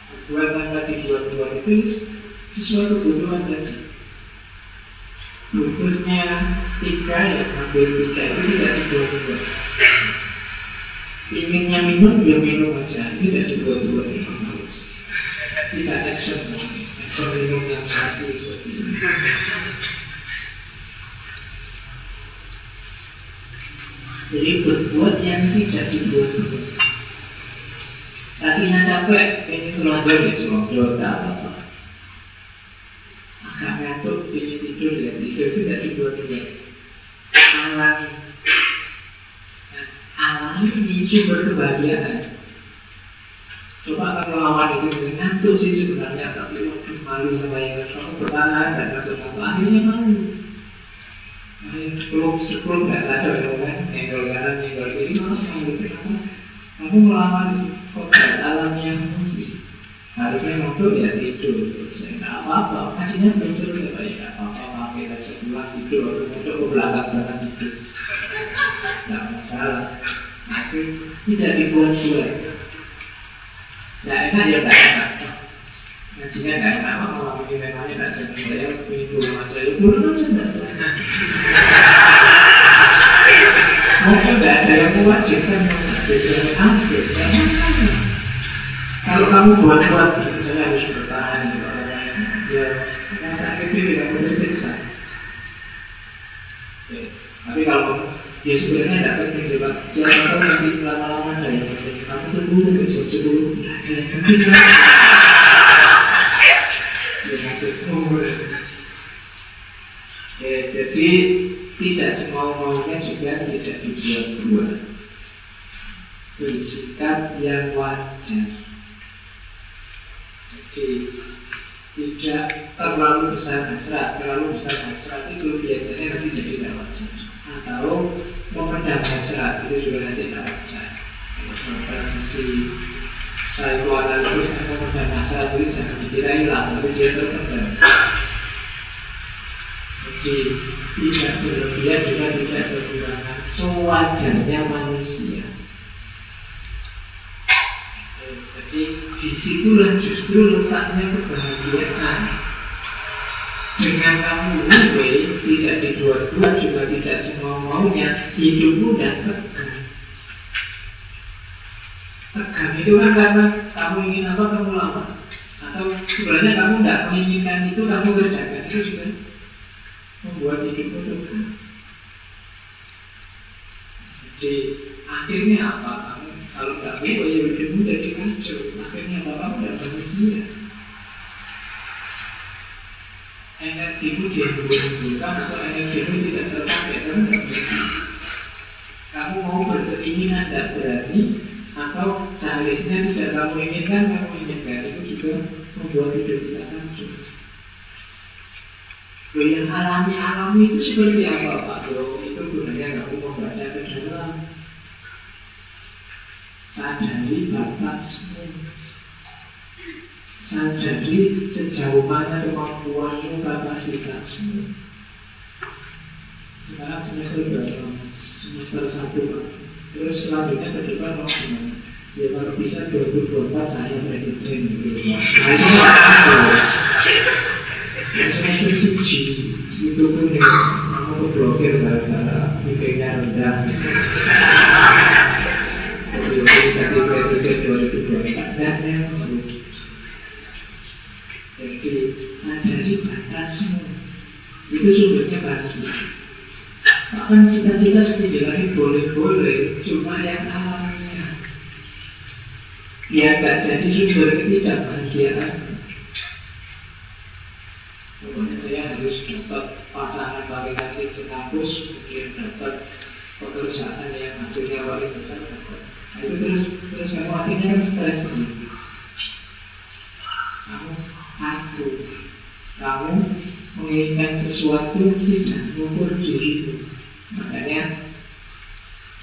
Berbuat tanpa dibuat-buat itu sesuai kebutuhan tadi. Bukunya tiga ya ambil tiga. Itu tidak dibuat-buat Inginnya minum ya minum aja. Tidak dibuat-buat Tidak action Action minum yang satu Jadi berbuat yang tidak dibuat-buat Kakinya capek, ini selonjor ya selonjor, tak apa-apa Agak ngantuk, ingin tidur ya Tidur tidak dibuat-buat alami. Nah, alami sumber kebahagiaan. Coba kalau lawan itu dengan ngantuk sih sebenarnya, tapi waktu malu sama yang kamu bertahan dan satu-satu akhirnya malu. Sepuluh sepuluh nggak sadar kalau kan nyenggol kanan nyenggol kiri malah malu kenapa? Kamu melawan kodrat alamnya. Harusnya ngantuk ya tidur selesai. Nggak apa-apa, kasihnya belum selesai. Ya nggak apa-apa, pakai sebulan tidur atau ngantuk ke belakang jangan tidur. Nggak masalah. Itu tidak dibuat-buat. Nah enak ya tidak enak Ngajinya tidak enak Malah ini memangnya tidak jadi saya rumah saya Turun aja tidak Mungkin tidak ada yang mewajibkan Biasanya ambil Tidak masalah Kalau kamu buat-buat Saya harus bertahan Ya Rasa itu tidak boleh siksa Tapi kalau Ya sebenarnya tidak penting juga. Siapa tahu nanti lama-lama yang penting. Kamu cemburu besok cemburu. Yang. Ya maksudmu. Ya, jadi tidak semua maunya juga tidak dibuat-buat. Bersikap yang wajar. Tidak terlalu besar hasrat, terlalu besar hasrat itu biasanya nanti jadi wajar atau memendam hasrat itu juga nanti tidak wajar. Tradisi psikoanalisis yang memendam hasrat itu jangan dikira hilang, tapi dia terpendam. Jadi tidak berlebihan juga tidak kekurangan sewajarnya manusia. Jadi di situlah justru letaknya kebahagiaan. Dengan kamu luwe tidak dibuat-buat juga tidak semua maunya hidupmu dan tegang. Tegang itu kan karena kamu ingin apa kamu lakukan atau sebenarnya kamu tidak menginginkan itu kamu kerjakan itu juga membuat hidupmu tegang. Jadi akhirnya apa? Kamu kalau luwe ya hidupmu jadi kacau apa kamu tidak bahagia energimu dihembur-hemburkan atau energimu tidak terpakai kamu tidak kamu mau berkeinginan tidak berani atau seharusnya tidak kamu inginkan kamu inginkan itu juga membuat hidup kita hancur Loh yang alami-alami itu seperti apa Pak? Bro? Itu gunanya kamu membaca ke dalam Sadari batasmu Sadari sejauh mana kemampuanmu, kapasitasmu. Sekarang semester berapa? Semester satu Pak. Terus selanjutnya ke depan mau gimana? Ya kalau bisa 2024 saya presiden gitu. Itu Semester suci itu pun kamu blokir gara-gara IPK rendah. Jadi jadi presiden 2024 dan yang batasmu Itu sumbernya Bahkan cita-cita setinggi lagi boleh-boleh Cuma yang alamnya Ya gak jadi sumber ketidakbahagiaan Pokoknya saya harus dapat pasangan laki-laki sekampus Kemudian dapat pekerjaan yang hasilnya paling besar dapat terus terus kamu akhirnya kan stres sendiri Kamu aku Kamu menginginkan sesuatu tidak mengukur dirimu. Makanya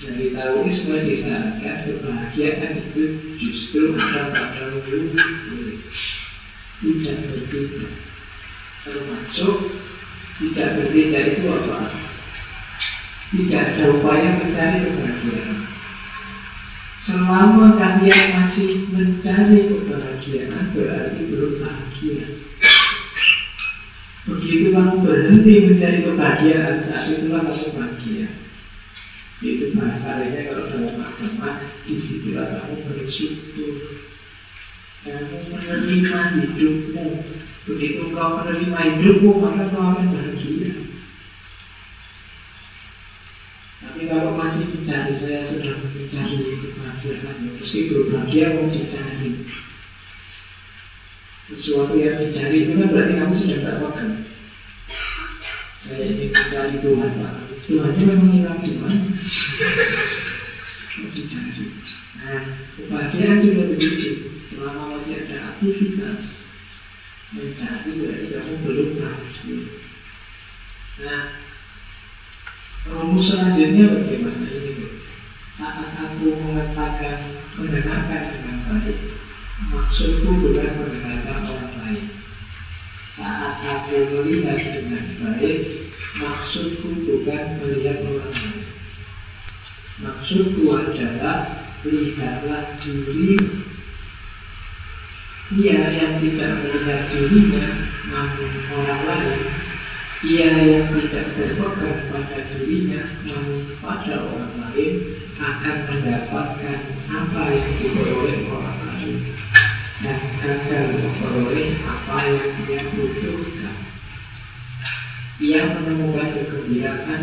dari Taoisme disarankan kebahagiaan itu justru ada pada wujud Tidak berbeda. Termasuk tidak berbeda itu apa? Tidak ada upaya mencari kebahagiaan Selama kalian masih mencari kebahagiaan berarti belum bahagia. Begitu kamu berhenti mencari kebahagiaan saat itulah kamu bahagia. Itu bahasa lainnya kalau dalam agama di situlah kamu bersyukur. Kamu menerima hidupmu. Begitu kau menerima hidupmu maka kau akan bahagia. Tapi kalau masih mencari, saya sudah mencari. Mesti berbahagia mau dicari. Sesuatu yang dicari itu kan berarti kamu sudah tak pegang. Saya ingin mencari Tuhan, Pak. Tuhannya memang hilang di mana? dicari. Nah, kebahagiaan juga begitu. Selama masih ada aktivitas mencari berarti kamu belum bahagia. Nah, rumus selanjutnya bagaimana ini? Saat aku mengatakan mendengarkan dengan baik, maksudku bukan mendengarkan orang lain. Saat aku melihat dengan baik, maksudku bukan melihat orang lain. Maksudku adalah lihatlah diri Ia yang tidak melihat dirinya namun orang lain Ia yang tidak berpegang pada dirinya namun pada orang lain Akan mendapatkan apa yang diperoleh orang lain Dan gagal memperoleh apa yang dia butuhkan Ia menemukan kegembiraan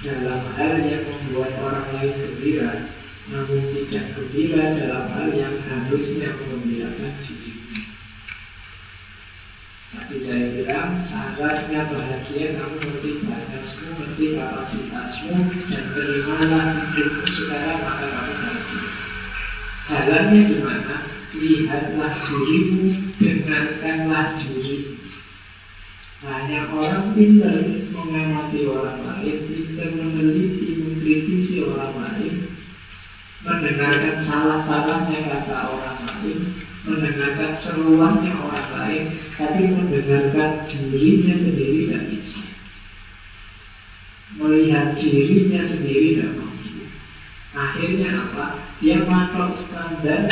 dalam hal yang membuat orang lain gembira, namun tidak gembira dalam hal yang harusnya mengembirakan dirinya. Saya bilang syaratnya bahagia kamu ngerti batasmu, ngerti kapasitasmu dan terimalah hidupmu sekarang maka kamu bahagia. Jalannya gimana? Lihatlah dirimu, dengarkanlah dirimu. Hanya orang pintar mengamati orang lain, pintar meneliti, mengkritisi orang lain, mendengarkan salah-salahnya kata orang lain, mendengarkan seruannya orang lain, tapi mendengarkan dirinya sendiri tidak bisa. Melihat dirinya sendiri tidak mampu. Akhirnya apa? Dia matok standar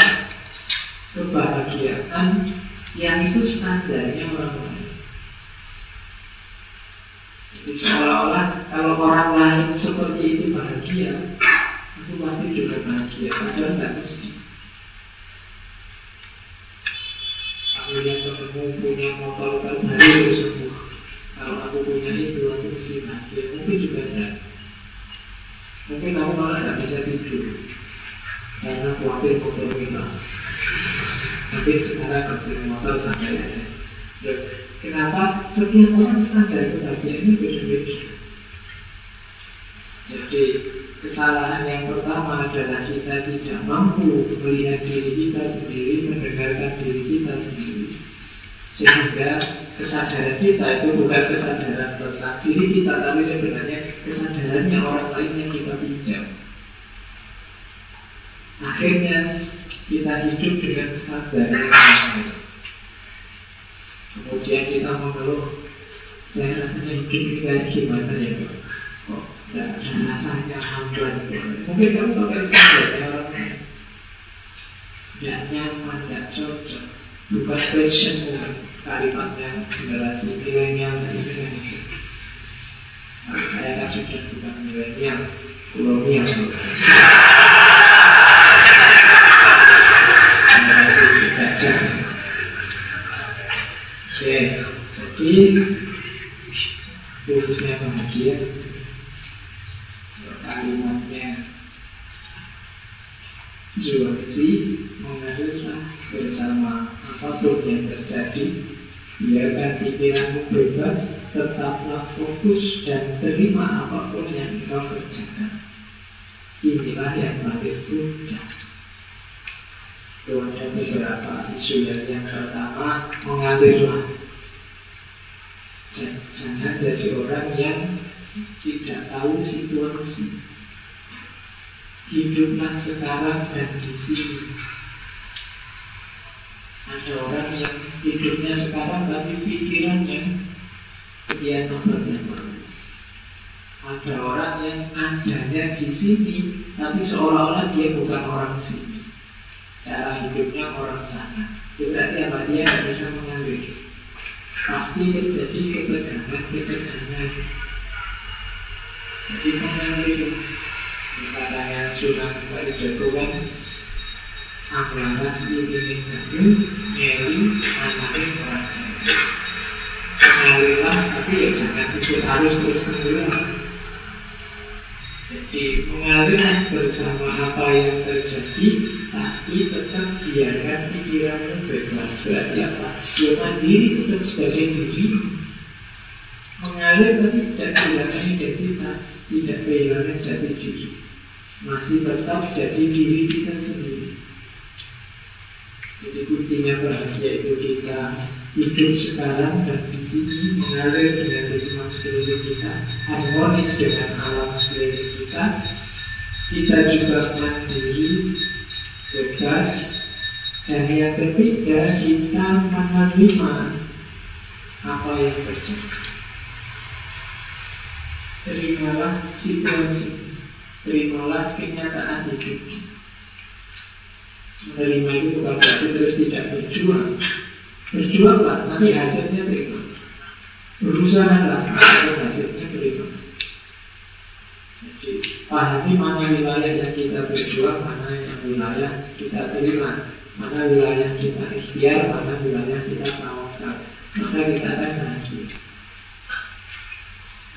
kebahagiaan yang itu standarnya orang lain. Jadi seolah-olah kalau orang lain seperti itu bahagia, aku pasti juga bahagia. Padahal tidak mesti. Lihat ketemu punya motor terbaru semua. Kalau aku punya itu, aku mesti bahagia. Mungkin juga tidak. Mungkin kamu malah tidak bisa tidur karena khawatir motor hilang. Tapi sekarang kalau motor sampai aja. Kenapa? Setiap orang standar kebahagiaannya beda-beda. Jadi kesalahan yang pertama adalah kita tidak mampu melihat diri kita sendiri, mendengarkan diri kita sendiri. Sehingga kesadaran kita itu bukan kesadaran tentang diri kita, tapi sebenarnya kesadarannya orang lain yang kita pinjam. Akhirnya kita hidup dengan standar yang lain. Kemudian kita mengeluh Saya rasanya hidup ini gimana ya Pak Kok ada rasanya hambar Mungkin kamu pakai standar orang lain Tidak nyaman, tidak cocok. Bukan passionmu Kalimatnya generasi milenial ini kan Saya kan sudah bukan milenial Kolonial. Oke, jadi fokusnya bahagia kalimatnya. Juwasi mengalirlah bersama apa pun yang terjadi Biarkan pikiranmu bebas Tetaplah fokus dan terima apa pun yang kau kerjakan. Inilah yang paling mudah. Itu ada beberapa isu yang, yang pertama mengalirlah. Jangan jadi orang yang tidak tahu situasi Hiduplah sekarang dan di sini Ada orang yang hidupnya sekarang tapi pikirannya sekian nomor yang lalu Ada orang yang adanya di sini tapi seolah-olah dia bukan orang sini cara hidupnya orang sana. Itu berarti apa? Dia bisa mengalir. Pasti terjadi ketegangan-ketegangan. Mengalir. Katanya Sunan Kalijogo kan Amlaras ini kamu Nyeri anaknya orang Mengalirlah tapi ya jangan ikut arus terus tenggelam jadi mengalir bersama apa yang terjadi Tapi tetap biarkan pikiranmu bebas Berarti apa? Ya mandiri tetap sebagai diri mengalir tapi tidak kehilangan identitas, tidak kehilangan jati diri, masih tetap jadi diri kita sendiri. Jadi kuncinya bahagia itu kita hidup sekarang dan di sini mengalir dengan lingkungan sekeliling kita, harmonis dengan alam sekeliling kita. Kita juga mandiri, bebas, dan yang ketiga kita menerima apa yang terjadi. Terimalah situasi. Terimalah kenyataan hidup Menerima itu bukan berarti terus tidak berjuang. Berjuanglah, nanti hasilnya terima. Berusaha lah, hasilnya terima. Jadi pahami mana wilayah yang kita berjuang Mana yang wilayah kita terima. Mana wilayah kita ikhtiar Mana wilayah kita tawakal. Maka kita akan bahagia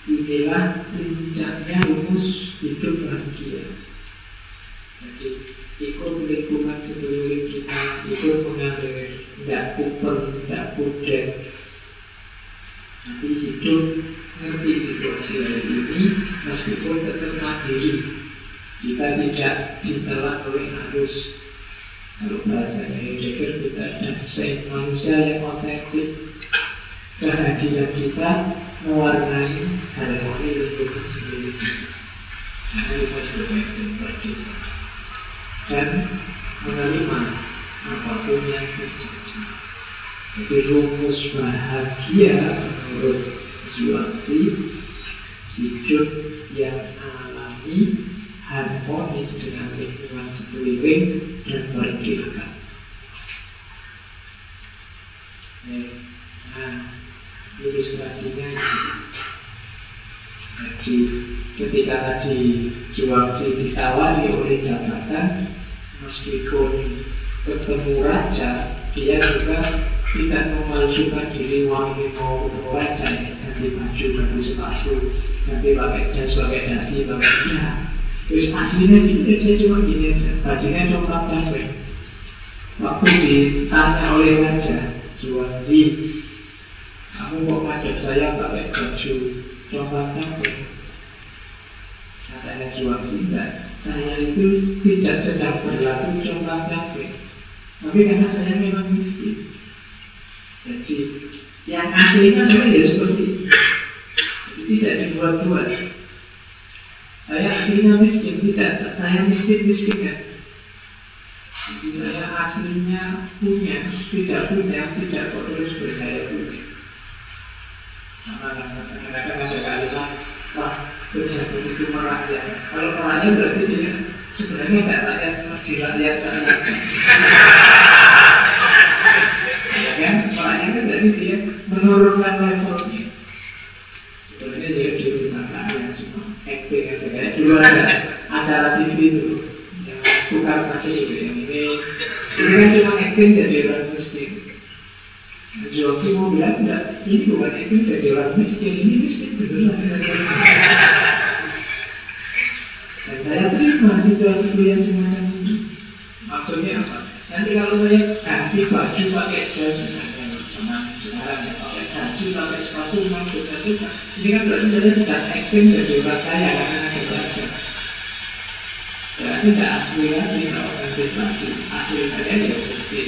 Inilah puncaknya rumus hidup bahagia. Jadi ikut lingkungan sekeliling kita, ikut mengalir, tidak kuper, tidak pudek. Nanti hidup ngerti situasi hari ini, meskipun tetap mandiri. Kita tidak ditelan oleh arus. Kalau bahasanya Heidegger kita ada manusia yang otentik. Kehadiran kita mewarnai harmoni lingkungan sendiri Karena kita juga ingin berdua Dan menerima apa pun yang terjadi Jadi rumus bahagia menurut Zuwati Hidup yang alami harmonis dengan lingkungan sekeliling dan merdeka. Juwangsi ditawari oleh jabatan meskipun ketemu raja dia juga tidak memajukan diri uang ini mau ketemu raja ya ganti baju ganti sepatu ganti pakai jas pakai dasi pakai bidang terus aslinya gitu ya dia cuma gini aja bajunya coklat capek waktu ditanya oleh raja Juwangsi kamu kok ngajak saya pakai baju coklat campur Katanya jual tidak Saya itu tidak sedang berlaku coklat campur Tapi karena saya memang miskin. Jadi yang aslinya saya ya seperti itu. Tidak dibuat-buat Saya aslinya miskin Tidak, saya miskin-miskin kan Jadi saya aslinya punya Tidak punya, tidak kok terus bergaya punya. Kadang-kadang ada kalimat Wah, pejabat itu merakyat. Kalau merakyat berarti dia sebenarnya tidak rakyat Di rakyat rakyat Ya kan, merakyat itu berarti dia menurunkan levelnya. Sebenarnya dia di rumah rakyat cuma acting aja Kayak dulu ada acara TV itu. Yang tukar kasih itu Yang ini. Ini kan cuma acting jadi orang miskin Mau bilang enggak, ini bukan itu jadi orang miskin, ini miskin beneran. Dan saya terima situasi yang semacam ini. Maksudnya apa? Nanti kalau saya ganti baju pakai jas sama sekarang ya pakai dasi, pakai sepatu, pakai suka. Ini kan berarti saya sedang acting jadi orang kaya karena ada baju. Berarti tidak asli lagi kalau ganti baju. Asli saya ya miskin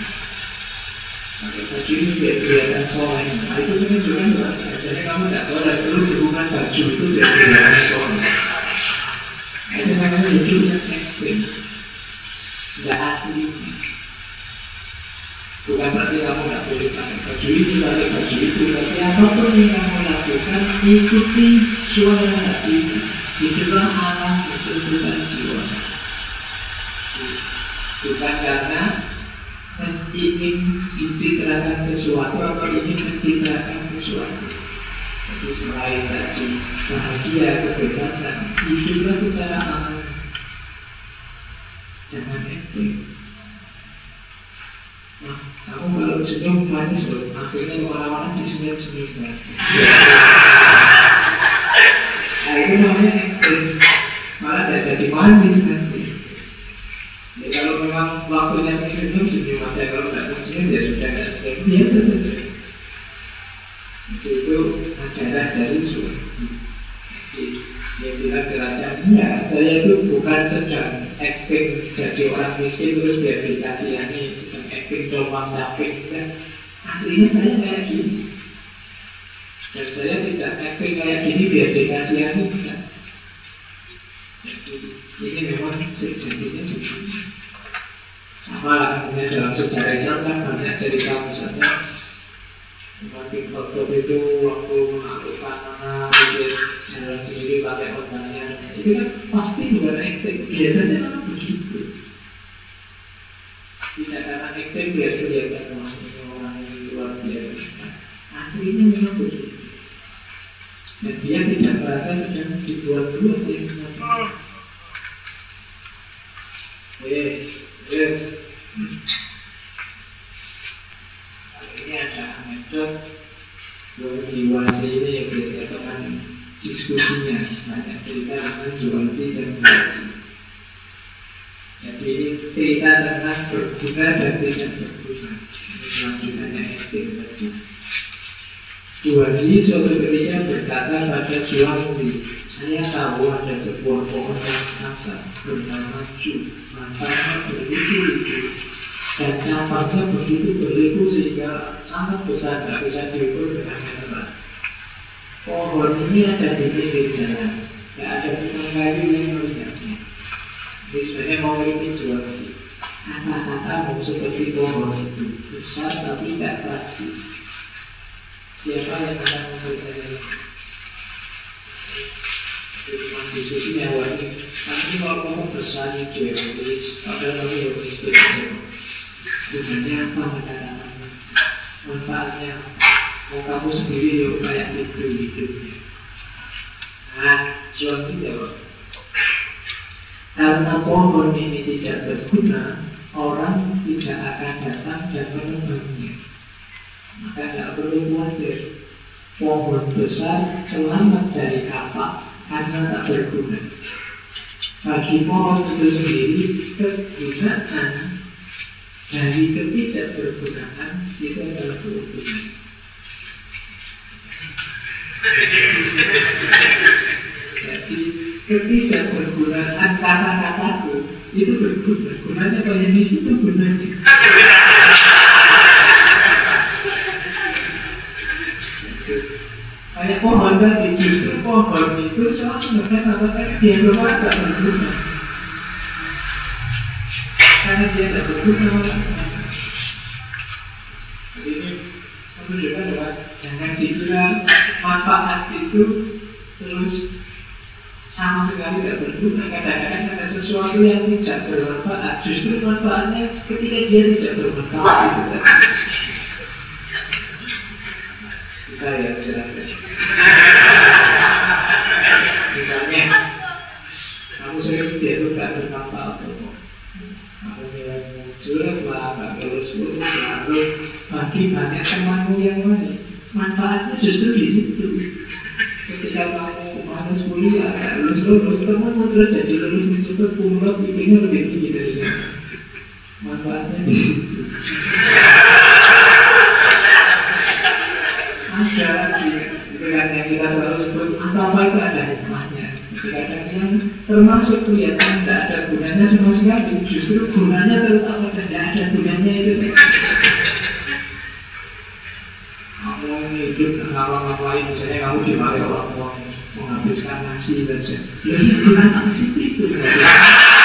biar kelihatan soleh. Nah itu menunjukkan bahwa jadi kamu tidak soleh, perlu hubungan baju itu biar kelihatan soleh. Itu namanya hidup yang ekstrim, tidak asli. Bukan berarti kamu tidak boleh pakai baju ini, pakai baju itu, tapi apa pun yang kamu lakukan, ikuti suara hati. Itulah alam ketuntutan jiwa. Bukan karena ingin mencitrakan sesuatu atau ingin mencitrakan sesuatu. Jadi selain tadi bahagia, kebebasan, hiduplah secara aman. Jangan acting. Nah, kamu kalau senyum manis loh, akhirnya orang-orang disenyum-senyum. Nah itu namanya acting. Malah tidak jadi manis memang waktunya senyum, senyum aja. Kalau tidak senyum, ya sudah tidak senyum. Biasa saja. Itu ajaran dari suami. Dia bilang kerajaan, ya saya itu bukan sedang acting jadi orang miskin terus biar dikasihani sedang acting domang capek dan aslinya saya kayak gini dan saya tidak acting kayak gini biar dikasihani bukan jadi ini memang sejatinya begini sama lah misalnya dalam sejarah Islam kan banyak kamu misalnya Semakin Khattab itu waktu menaklukkan mana bikin jalan sendiri pakai otaknya. Itu kan pasti bukan acting Biasanya memang begitu. Tidak karena acting biar kelihatan ini orang ini luar biasa. Aslinya memang begitu. Dan dia tidak merasa sedang dibuat-buat yang semacam Yes, yes. Ini ada anekdot Wasi-wasi ini yang biasanya teman diskusinya. Banyak cerita tentang Juwasi dan Wasi Jadi cerita tentang berguna dan tidak berguna selanjutnya ekstrim tadi. Juwasi suatu ketika berkata pada Juwasi Saya tahu ada sebuah pohon raksasa bernama Ju Matanya berliku-liku dan cabangnya begitu berliku sehingga sangat besar tidak bisa diukur dengan meter. Pohon ini ada di pinggir jalan, tidak ada tukang kayu yang melihatnya. Ini sebenarnya mau ini jual sih. Kata-katamu seperti pohon itu besar tapi tidak praktis. Siapa yang akan mempercayai? Jadi diskusinya wajib. Nanti kalau kamu besar itu ya, padahal kamu yang miskin gunanya apa kata-kata manfaatnya mau kamu sendiri ya kayak itu hidupnya. Nah suami jawab karena pohon ini tidak berguna orang tidak akan datang dan menebangnya maka tidak perlu khawatir. Pohon besar selamat dari kapak karena tak berguna bagi pohon itu sendiri kegunaan dari ketidakbergunaan itu adalah keuntungan. Jadi ketidakbergunaan kata-kataku itu berguna. Gunanya kalau di situ gunanya. Kayak pohon tadi, justru pohon mengatakan dia bahwa jangan dikira manfaat itu terus sama sekali tidak berguna. Kadang-kadang ada sesuatu yang tidak bermanfaat. Justru manfaatnya ketika dia tidak bermanfaat itu Kita ya jelaskan. Misalnya, kamu sering itu tidak bermanfaat atau nilai jelek lah, gak lulus lulus lalu bagi banyak temanmu yang lain. Manfaatnya justru di situ. Ketika kamu malas kuliah, gak lulus lulus, temanmu terus jadi lulus di situ, kumlot ip lebih tinggi dari kamu. Manfaatnya di situ. Ada lagi, itu yang kita selalu sebut, apa-apa itu ada hikmahnya. Kadang yang termasuk kelihatan tidak ada gunanya sama sekali Justru gunanya terutama tidak ada gunanya itu. Kamu hidup ngapa-ngapain Misalnya kamu dimarahi orang tua Menghabiskan nasi saja. Jadi guna nasi itu Itu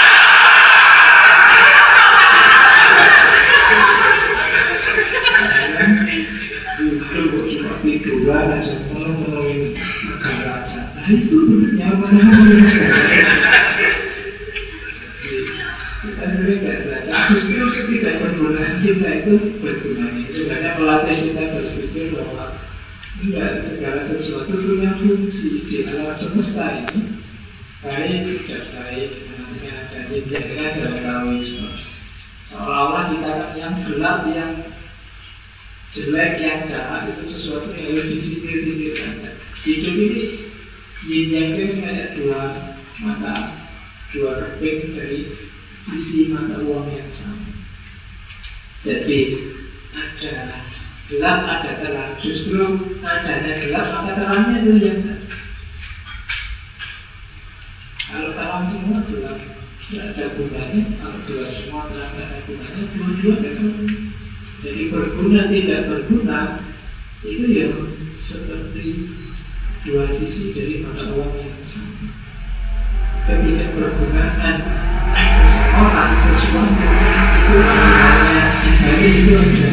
itu benar mana Kita sering tidak sadar Justru tidak berguna kita itu berguna. Sebenarnya pelatih kita berpikir bahwa Enggak, segala sesuatu punya fungsi. Di alam semesta ini Baik, tidak baik, ada ini adalah Taoisme. Seolah-olah dikatakan yang gelap, yang jelek, yang jahat itu sesuatu yang harus disingkir-singkirkan Hidup ini itu kayak dua mata, dua keping dari sisi mata uang yang sama. Jadi ada gelap ada terang. Justru adanya gelap maka terangnya itu yang kalau terang semua gelap tidak ada gunanya kalau gelap semua terang tidak ada gunanya dua-dua jadi berguna tidak berguna itu ya seperti dua sisi dari mata uang yang sama. Ketidakbergunaan seseorang sesuatu itu sebenarnya dari itu ada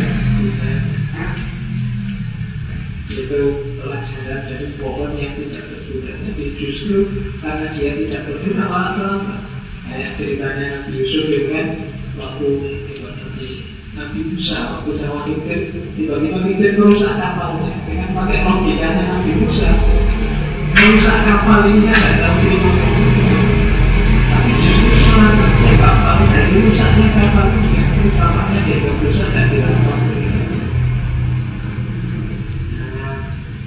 itu pelajaran dari pohon yang tidak berguna. Tapi justru karena dia tidak berguna malah selamat. Kayak ceritanya Nabi Yusuf itu kan waktu Nabi Musa waktu sama Khidir tiba-tiba Khidir merusak kapalnya dengan pakai logikanya Nabi Musa merusak kapal ini kan ada tahu tapi justru selamatnya kapal dari rusaknya kapalnya dia berusaha dan dilakukan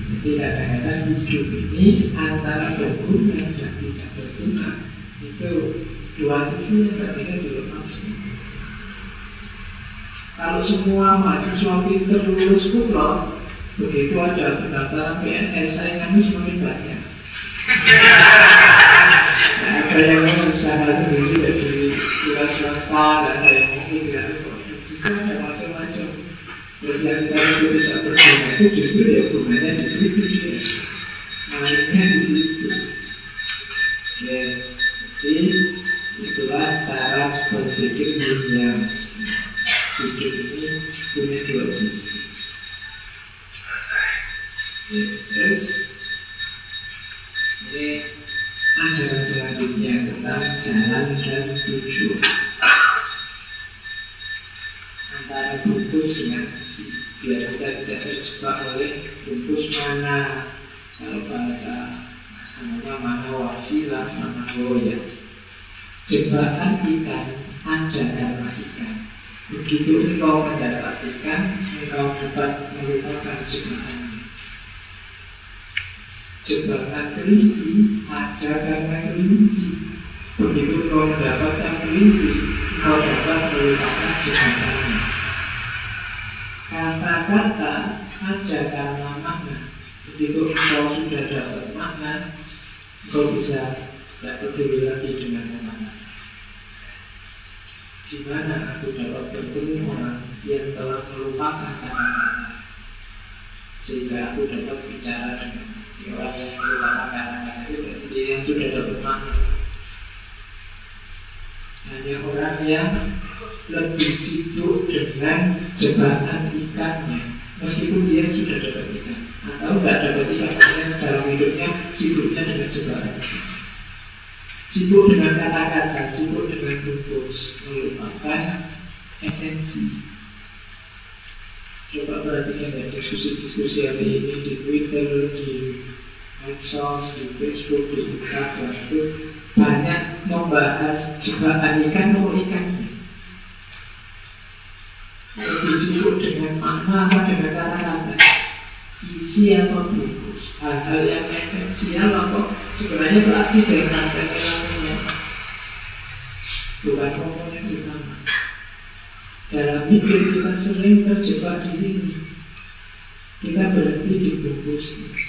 Jadi kadang-kadang hidup ini antara berguna dan tidak berguna itu dua sisi yang tidak bisa dilepas. Kalau semua mahasiswa pinter lulus kulo, begitu ada pendaftaran PNS saingannya semakin banyak. Yang mau usaha sendiri jadi wira swasta, ada yang mau tidak ada macam-macam. Terus yang kita itu tidak berguna itu di situ ya. Di situ. Jadi itulah cara berpikir dunia. Hidup ini punya dua sisi. Ini ajaran selanjutnya tentang jalan dan tujuan antara bungkus dengan isi biar kita tidak terjebak oleh bungkus mana. Kalau bahasa namanya mana wasilah mana goya. Jebakan ikan ada karena ikan. Begitu engkau mendapat ikan engkau dapat melupakan jebakannya jebakan kelinci ada karena kelinci begitu engkau mendapatkan kelinci engkau dapat melupakan jebakannya Kata-kata ada karena makna. Begitu engkau sudah dapat makna Engkau bisa tidak peduli lagi dengan makna Di mana aku dapat bertemu orang yang telah melupakan kata-kata Sehingga aku dapat bicara dengan orang yang melupakan kata-kata itu yang sudah makna hanya orang yang lebih sibuk dengan jebakan ikannya Meskipun dia sudah dapat ikan Atau tidak dapat ikan Karena dalam hidupnya sibuknya dengan jebakan Sibuk dengan kata-kata Sibuk dengan bungkus Melupakan esensi. Coba perhatikan ya diskusi-diskusi hari ini Di Twitter, di medsos, di Facebook, di Instagram Itu banyak membahas jebakan ikan atau ikannya. Lebih sibuk dengan makna dengan kata-kata? Isi atau bungkus? Hal-hal yang esensial atau sebenarnya itu aksiden Aksiden Bukan komponen utama Dalam mikir kita sering terjebak di sini. Kita berhenti di bungkusnya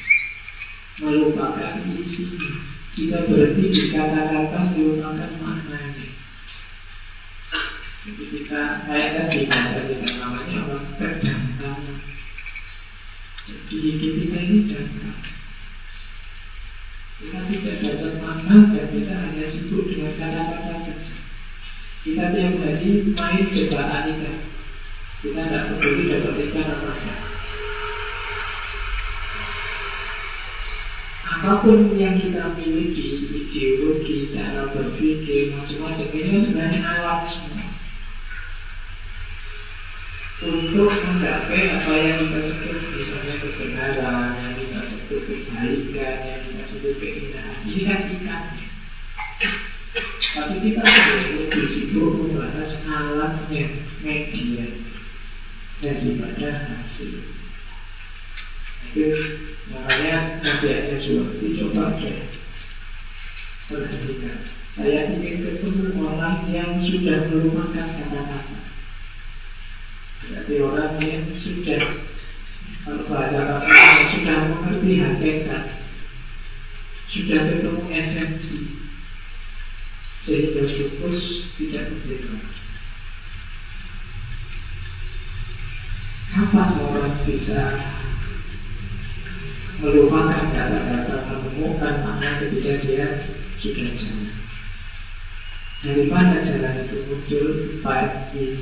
Melupakan isinya kita berhenti di kata-kata melupakan maknanya. Jadi kita kayak tadi bahasa kita namanya apa? Kedangkalan. Jadi kita ini dangkal. Kita tidak dapat makna dan kita hanya sibuk dengan kata-kata saja. Kita tiap hari main jebakan ikan. Kita tidak peduli dapat ikan apa enggak. Apa pun yang kita miliki, ideologi, cara berpikir, macam-macam ini kan sebenarnya alat semua. untuk mencapai apa yang kita sebut misalnya kebenaran, yang kita sebut kebaikan, yang kita sebut keindahan. Ini kan ikannya. Tapi kita lebih sibuk membahas alatnya, media daripada hasil. Itu makanya nasihatnya suami coba deh perhatikan. Saya ingin ketemu orang yang sudah melupakan kata-kata. Berarti orang yang sudah kalau bahasa sudah mengerti hakikat, sudah ketemu esensi, sehingga fokus tidak berbeda. Kapan orang bisa melupakan kata-kata, menemukan makna ketika dia sudah jalan? Dari mana jalan itu muncul? Fight is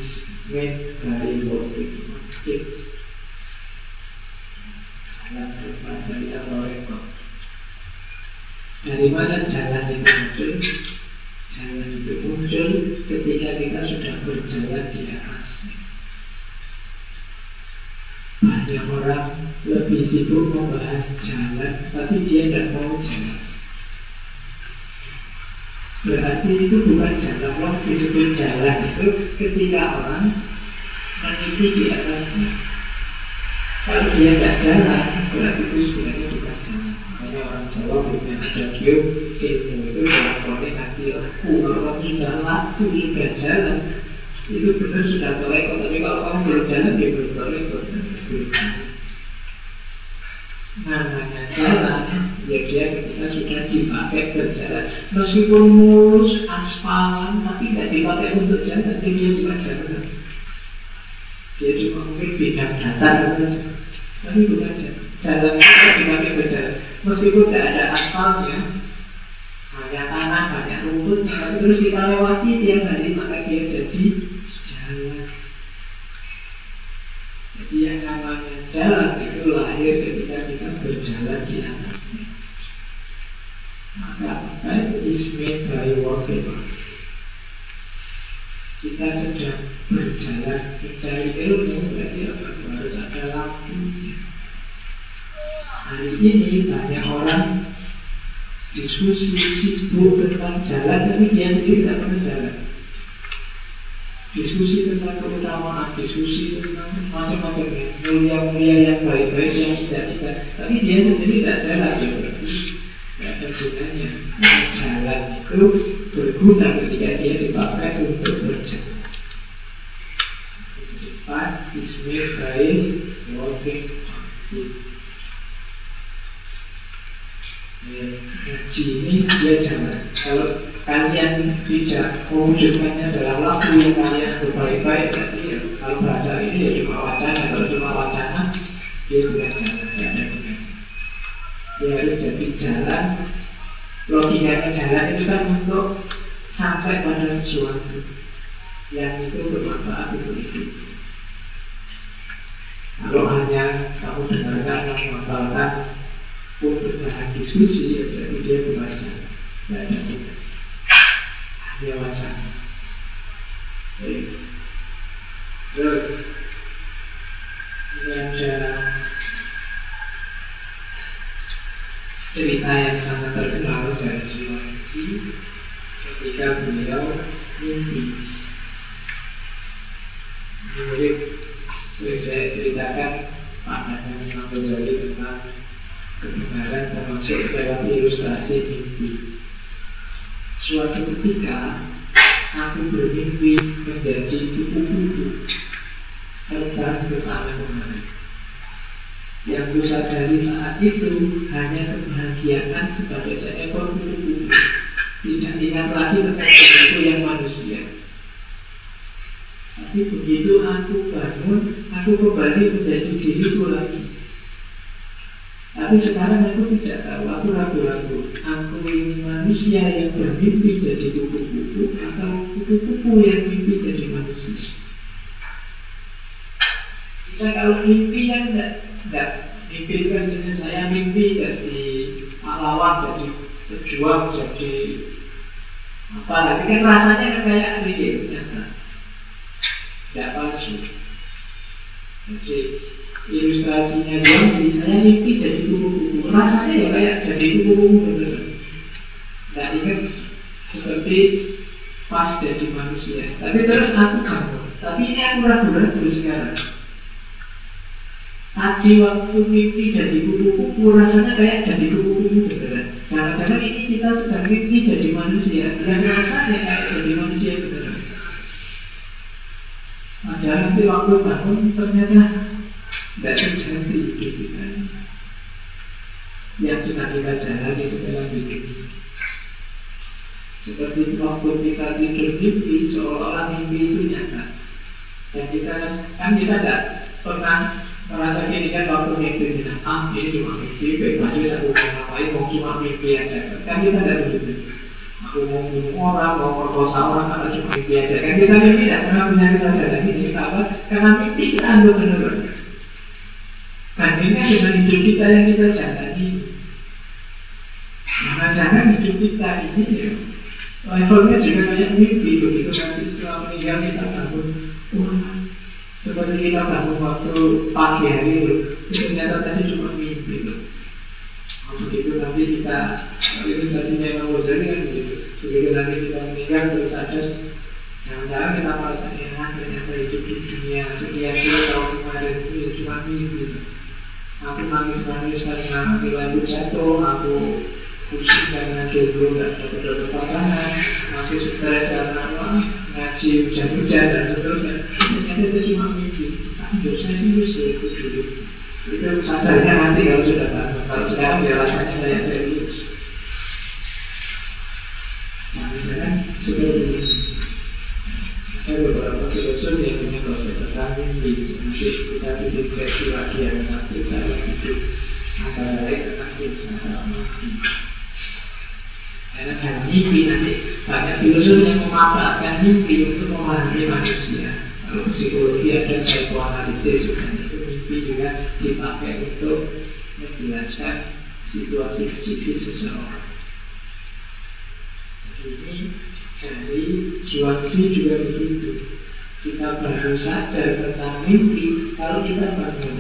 made by working on it. Jalan berbaca atau rekod. Dari mana jalan itu muncul? Jalan itu muncul ketika kita sudah berjalan di atasnya. Banyak orang lebih sibuk membahas jalan, tapi dia tidak mau jalan. Berarti itu bukan jalan Kalau disebut jalan itu ketika orang meniti di atasnya. Kalau dia tidak jalan Berarti itu sebenarnya bukan jalan. Makanya orang Jawa punya ada gium Ilmu itu melakukannya nanti laku. Kalau kamu sudah laku, sudah jalan Itu benar sudah toleko Tapi kalau kamu belum jalan, dia belum toleko namanya jalan ketika sudah dipakai berjalan meskipun mulus aspalan tapi tidak dipakai untuk jalan. Dia, bukan jalan dia cuma mungkin bidang datar saja tapi bukan jalan jalan. Itu dipakai berjalan meskipun tidak ada aspalnya hanya tanah banyak rumputnya terus kita lewati tiap hari maka dia jadi jalan yang namanya jalan itu lahir ketika kita berjalan di atasnya. Maka itu ismi dari walking Kita sedang berjalan mencari ilmu berarti apa? Harus ada lampunya. Hari ini banyak orang diskusi sibuk tentang jalan tapi dia sendiri tidak pernah jalan diskusi tentang keutamaan, diskusi tentang macam-macam ya, mulia-mulia yang baik-baik yang tidak-tidak. Tapi dia sendiri tidak jalan ya berarti tidak gunanya. Jalan itu berguna ketika dia dipakai untuk berjalan. Empat, Ismail baik, working Ngaji ini dia jalan. Kalau kalian tidak mewujudkannya dalam waktu yang kalian berbaik-baik berarti ya, kalau bahasa ini ya cuma wacana. Kalau cuma wacana dia bukan jalan tidak ada dia harus jadi jalan. Logikanya jalan itu kan untuk sampai pada sesuatu yang itu bermanfaat untuk hidup. Kalau hanya kamu dengarkan menghafalkan untuk bahan diskusi ya berarti dia bukan jalan. Tidak ada dewasa. Terus ini ada cerita yang sangat terkenal dari Sulawesi ketika beliau mimpi. Mirip sering saya ceritakan pandangan Imam Ghazali tentang kebenaran termasuk dalam ilustrasi mimpi. Suatu ketika aku bermimpi menjadi kupu-kupu terbang ke sana kemari. Yang kusadari saat itu hanya kebahagiaan sebagai seekor kupu-kupu. Tidak ingat lagi tentang bentukku yang manusia. Tapi begitu aku bangun, aku kembali menjadi diriku lagi. Tapi sekarang aku tidak tahu, aku ragu-ragu. Aku ini manusia yang bermimpi jadi kupu-kupu atau kupu-kupu yang mimpi jadi manusia. Kita kalau mimpi yang tidak, tidak mimpi kan jenis saya mimpi jadi pahlawan, jadi pejuang, jadi apa lagi kan rasanya kan kayak real, nyata, tidak palsu. Jadi ilustrasinya sih saya mimpi jadi kupu-kupu. Rasanya ya kayak jadi kupu-kupu bener. Tidak ingat seperti pas jadi manusia. Tapi terus aku kamu. Tapi ini aku ragu-ragu sekarang. Tadi waktu mimpi jadi kupu-kupu rasanya kayak jadi kupu-kupu beneran. Jangan-jangan ini kita sedang mimpi jadi manusia. Yang rasanya kayak jadi manusia beneran. Padahal nanti waktu bangun ternyata terjadi hidup kita Yang sudah kita jalani setelah hidup. Seperti waktu kita tidur mimpi, seolah-olah mimpi itu nyata. Dan kita kan kita tidak pernah merasa gini kan waktu mimpi kita, ah ini cuma mimpi, bebas aku mau ngapain, mau cuma mimpi aja. Kan kita tidak begitu. Aku mau bunuh orang, mau perkosa orang, karena cuma mimpi aja. Kan kita mimpi tidak pernah punya kesadaran ini. Kenapa? Karena mimpi kita ambil benar. Bandingnya dengan hidup kita yang kita jalani. Nah, jangan hidup kita ini ya. Levelnya juga kayak mimpi. Begitu nanti setelah meninggal kita bangun Wah, seperti kita bangun waktu pagi hari itu Itu ternyata tadi cuma mimpi itu. Oh, Begitu nanti kita Itu tadinya Imam Ghazali kan begitu. Begitu nanti kita meninggal terus sadar Jangan-jangan kita merasa enak Ternyata hidup di dunia Sekian puluh tahun kemarin itu ya cuma mimpi Aku nangis-nangis karena nilaiku jatuh Aku pusing karena jomblo dan dapat-dapat pasangan masih stres karena apa ngaji hujan-hujan dan seterusnya ternyata itu cuma mimpi tapi dosa itu itu dulu itu sadarnya nanti kalau sudah bangun kalau sekarang dia rasanya kayak serius nah misalnya seperti ini nanti kita lagi mimpi nanti banyak filosof yang memanfaatkan mimpi untuk memahami manusia. Kalau psikologi ada psikoanalisis misalnya itu mimpi juga dipakai untuk menjelaskan situasi psikis seseorang. Ini dari Juangsi juga begitu. Kita baru sadar tentang mimpi kalau kita bangun.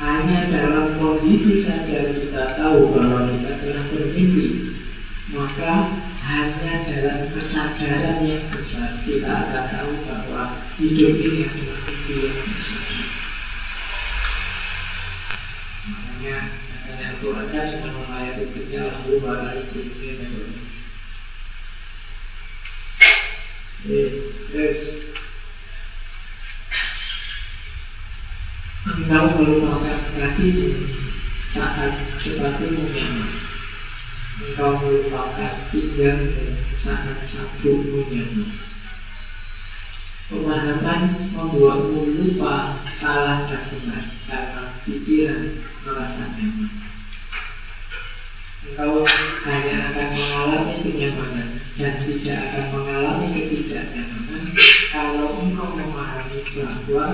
Hanya dalam kondisi sadar kita tahu bahwa kita telah bermimpi maka hanya dalam kesadaran yang besar kita akan tahu bahwa hidup ini adalah mimpi yang besar. Makanya katanya Al-Quran kan nama ayat itu lahu itu Yes. Engkau melupakan kakimu saat sepatumu nyaman engkau melupakan tinggal saat sabukmu nyaman. Pemahaman membuatmu lupa salah dan benar karena pikiran merasa nyaman. Engkau hanya akan mengalami kenyamanan dan tidak akan mengalami ketidaknyamanan kalau engkau memahami bahwa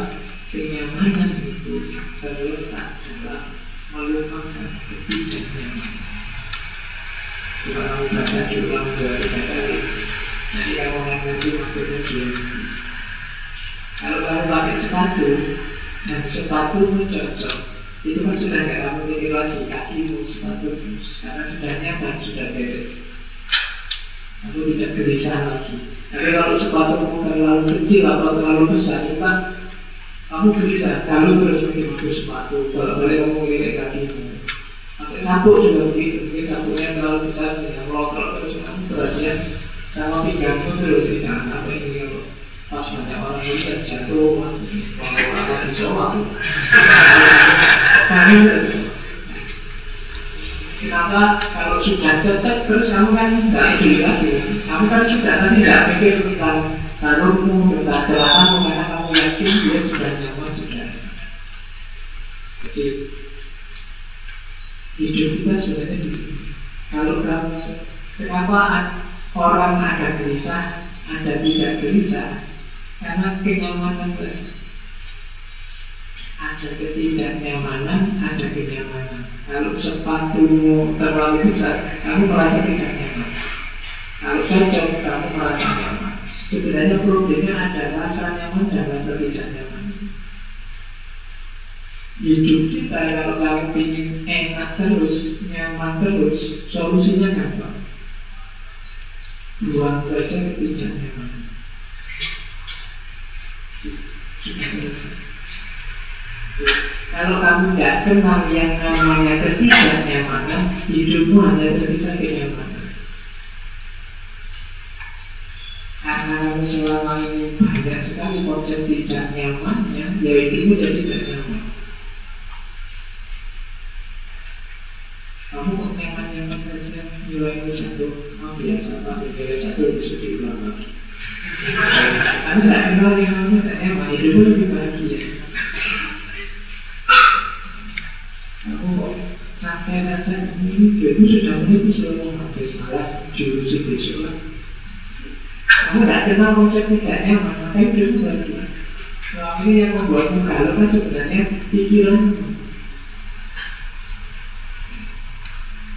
kenyamanan itu terletak dalam melupakan ketidaknyamanan. Coba kamu baca diulang dua tiga kali Nanti kamu akan ngerti maksudnya Kalau kamu pakai sepatu Dan sepatumu cocok Itu kan sudah nggak kamu mikir lagi Kakimu, sepatumu Karena sudah nyaman, sudah beres Kamu tidak gelisah lagi Tapi kalau sepatumu terlalu kecil atau terlalu besar Itu kan kamu gelisah Kalau terus mikir sepatu Kalau boleh kamu mikir kakimu Sampai sabuk juga begitu, mungkin sabuknya terlalu besar, yang melotot terus kamu perhatian sama pinggangmu terus, ini jangan sampai ini kalau pas banyak orang lihat jatuh, kalau apa di soal. Kenapa kalau sudah cocok terus kamu kan tidak peduli lagi Kamu kan sudah nanti tidak pikir tentang sarungmu, tentang celanamu Karena kamu yakin dia sudah nyaman, sudah Jadi Hidup kita sebenarnya di sini. Kalau kamu kenapa orang ada gelisah, ada tidak gelisah? Karena kenyamanan tadi. Ada ketidaknyamanan, ada kenyamanan. Kalau sepatumu terlalu besar, kamu merasa tidak nyaman. Kalau cocok, kamu merasa nyaman. Sebenarnya problemnya ada rasa nyaman dan rasa tidak nyaman. Hidup kita kalau kamu ingin enak terus, nyaman terus, solusinya gampang. Buang saja ketidaknyamanan. Sudah selesai. Kalau kamu tidak kenal yang namanya ketidaknyamanan, hidupmu hanya tersisa kenyamanan. Karena kamu selama ini banyak sekali konsep tidak nyamannya, ya hidupmu jadi tidak nyaman. Kamu kok nyaman-nyaman saja nilaimu satu Oh biasa pak, nilai satu bisa diulang lagi Kamu tidak kenal yang namanya tidak nyaman Hidupmu lebih bahagia Kamu kok saja Ini hidupmu sudah menit selama habis malah jurusi besok Kamu tidak kenal konsep tidak nyaman Maka hidupmu bahagia Selama ini yang membuatmu galau kan sebenarnya pikiranmu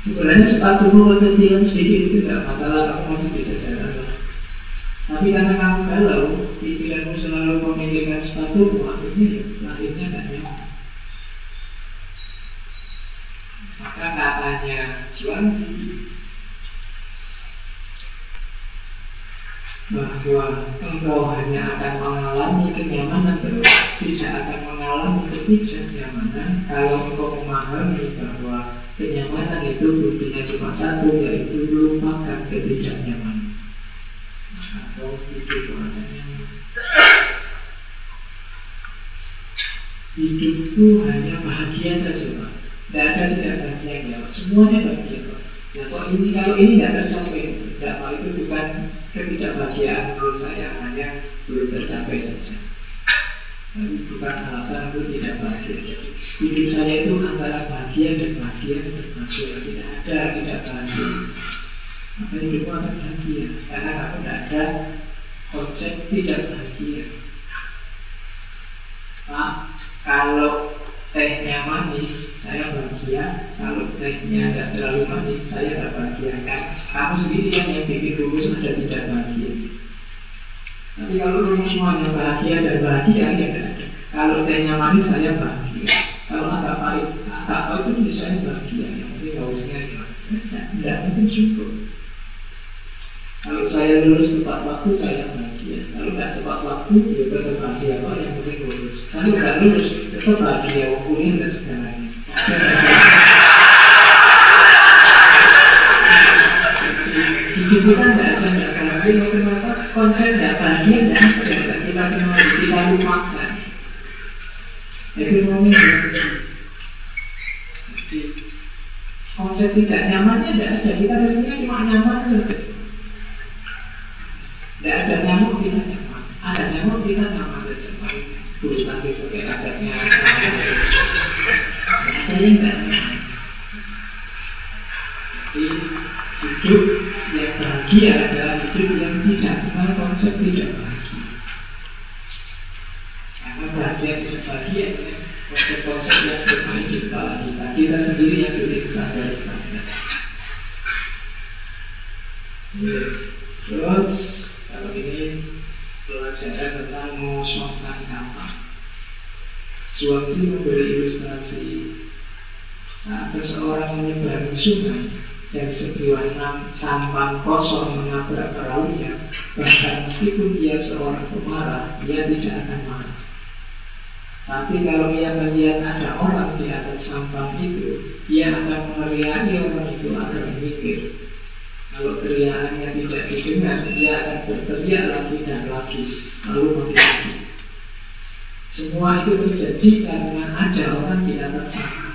Sebenarnya sepatumu kekecilan sedikit itu tidak masalah, kamu masih bisa jalan lah. Tapi karena kamu galau, pikiranmu selalu memikirkan sepatumu, akhirnya ya, lahirnya tidak nyaman. Maka katanya Suwansi bahwa engkau hanya akan mengalami kenyamanan terus, tidak akan mengalami ketidaknyamanan. Kalau engkau memahami bahwa Kenyamanan itu kuncinya cuma satu Yaitu lupakan ketidaknyamanan. Atau hidup rasa nyaman Hidupku hanya bahagia saja Tidak ada tidak bahagia ya Semuanya bahagia Pak Nah kok ini kalau ini tidak tercapai Tidak Pak itu bukan ketidakbahagiaan menurut saya Hanya belum tercapai saja tapi bukan alasan untuk tidak bahagia. Jadi hidup saya itu antara bahagia dan bahagia dan bahagia. Tidak ada tidak bahagia. Maka hidupmu akan bahagia karena kamu tidak ada konsep tidak bahagia. Pak, kalau tehnya manis, saya bahagia. Kalau tehnya tidak terlalu manis, saya tidak bahagia. Kan kamu sendiri yang yang bikin rumus ada tidak bahagia. Tapi kalau rumus semuanya bahagia dan bahagia ya ada. Kalau tehnya manis saya bahagia. Kalau agak pahit, agak pahit itu saya bahagia. Yang penting gausnya ya. Tidak mungkin cukup. Kalau saya lulus tepat waktu saya bahagia. Kalau tidak tepat waktu ya tetap bahagia yang penting lulus. Kalau tidak lulus tetap bahagia. Waktunya tidak segalanya. Hidup kita tidak ada tidak bahagia. Kenapa konsep tidak bahagia ada. Kita semua kita lupakan. Namanya konsep tidak nyamannya tidak ada. Kita dengarnya cuma nyaman saja. Tidak ada nyamuk kita nyaman. Ada nyamuk kita nyaman saja. Bulu tangkis pakai adatnya. Nyaman. Jadi hidup yang bahagia adalah hidup yang tidak kenal konsep tidak bahagia. Karena bahagia tidak bahagia ya, konsep-konsep yang bermain di kita. Kita sendiri yang bikin standar-standar. Terus kalau ini pelajaran tentang mengosongkan sampah. Suwasi memberi ilustrasi saat seseorang menyeberangi sungai dan sebuah sampan kosong menabrak perahunya, bahkan meskipun dia seorang pemarah, dia tidak akan marah. Tapi kalau ia melihat ada orang di atas sampan itu, dia akan meneriaki orang itu agar mikir. Kalau teriakannya tidak didengar, dia akan berteriak lagi dan lagi, lalu lagi. Semua itu terjadi karena ada orang di atas sampan.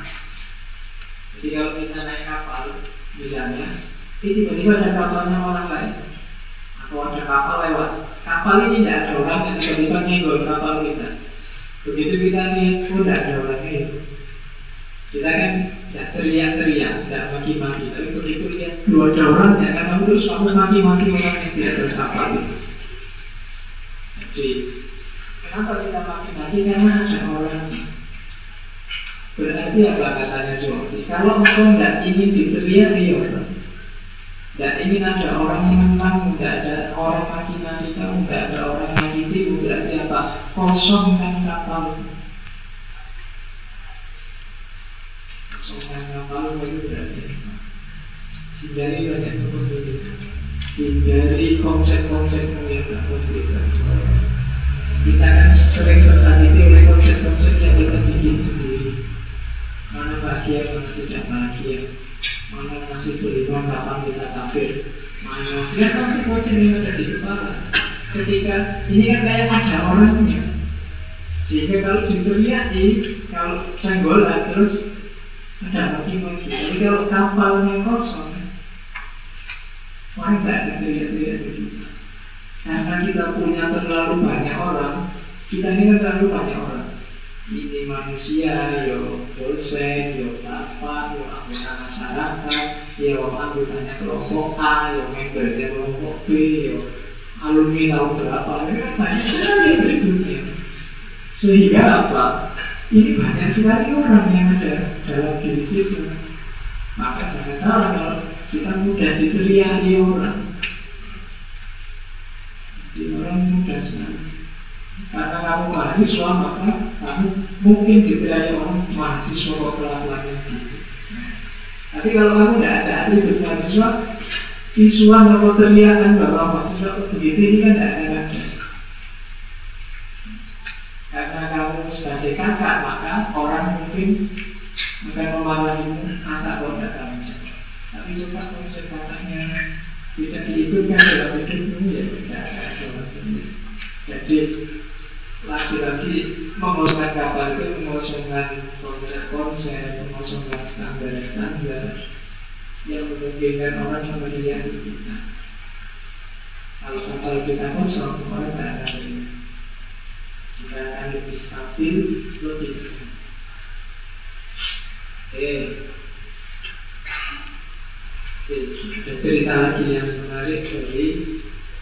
Jadi kalau kita naik kapal, misalnya, ini tiba-tiba ada kapalnya orang lain, atau ada kapal lewat. Kapal ini tidak ada orang yang tiba-tiba nyenggol kapal kita. Begitu kita lihat, oh tidak ada orangnya itu. Kita kan tidak teriak-teriak, tidak maki-maki. Tapi begitu lihat dua ada orang, ya kan kamu terus kamu maki-maki orang yang atas kapal itu. Jadi, kenapa kita maki-maki? Karena ada orang Berarti apa katanya Suwarsi? Kalau engkau tidak ingin diteriak-riak, ya, iya, tidak ingin ada orang menang, tidak ada orang maki-maki kamu, tidak ada orang menyakiti, berarti apa? Kosongkan kapal. Kosongkan kapal itu berarti? Hindari banyak kepemilikan. Hindari konsep-konsep yang tidak memiliki tidak bahagia mana masih beriman, kapan kita kafir mana? Ya konsep-konsep yang ada di kepala. Ketika ini kan kayak ada orangnya. Sehingga kalau diteriaki kalau senggolan terus ada maki-maki tapi kalau kapalnya kosong maka tidak ada teriak-teriak karena kita punya terlalu banyak orang kita ini kan terlalu banyak orang ini manusia, yo dosen, yo bapak, yo anggota masyarakat, yo anggotanya kelompok A, yo membernya kelompok B, yo alumni tahun berapa, ini kan banyak sekali berikutnya. Sehingga apa? Ini banyak sekali orang yang ada dalam diri kita. Maka jangan salah kalau kita mudah diteriaki orang. Jadi orang mudah sekali. Karena kamu mahasiswa maka kamu mungkin diteriaki orang mahasiswa kok kelakuannya gitu. Tapi kalau kamu tidak ada atribut mahasiswa, visual atau teriakan bahwa mahasiswa kok begitu ini kan tidak ada karena kamu sebagai kakak maka orang mungkin akan memarahimu kakak kok tidak kamu Tapi coba konsep kakaknya tidak diikutkan dalam hidupmu ya tidak sesuatu. Jadi lagi-lagi mengosongkan kapal itu mengosongkan konsep-konsep, mengosongkan standar-standar yang memungkinkan orang memilih kita. Kalau kapal kita kosong, orang tidak akan kita akan lebih stabil, lebih tenang. Oke. Oke, ada cerita lagi yang menarik dari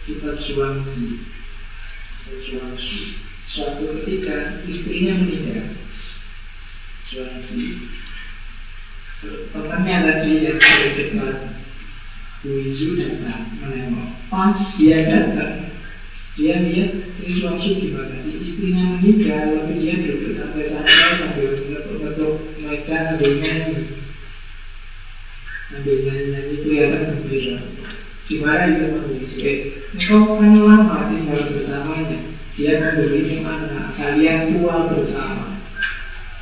kitab Suwangsi. Suwangsi. Suatu ketika istrinya meninggal. Suwangsi. Temannya tadi yang dari dekat Buizu datang menengok. Pas dia datang, dia lihat suami gimana sih istrinya meninggal tapi dia duduk santai-santai sambil ngetuk-ngetuk meja sambil nyanyi sambil nyanyi-nyanyi kelihatan gembira dimarahi sama Yesus eh engkau kan lama tinggal bersamanya dia kan beri mana kalian tua bersama.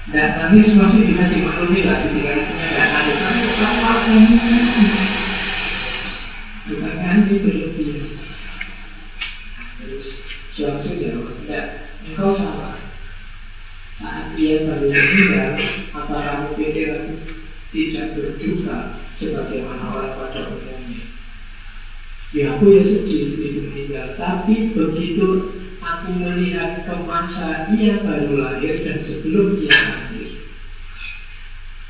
Dan nangis masih bisa dimaklumi lah ketika istrinya tidak nangis tapi apa nyanyi bukan nyanyi berlebihan Terus Johnson jawab, tidak, engkau salah. Saat dia baru meninggal, apa kamu pikir tidak berduka sebagaimana orang pada umumnya? Ya aku ya sedih sedih meninggal, tapi begitu aku melihat ke masa ia baru lahir dan sebelum ia lahir,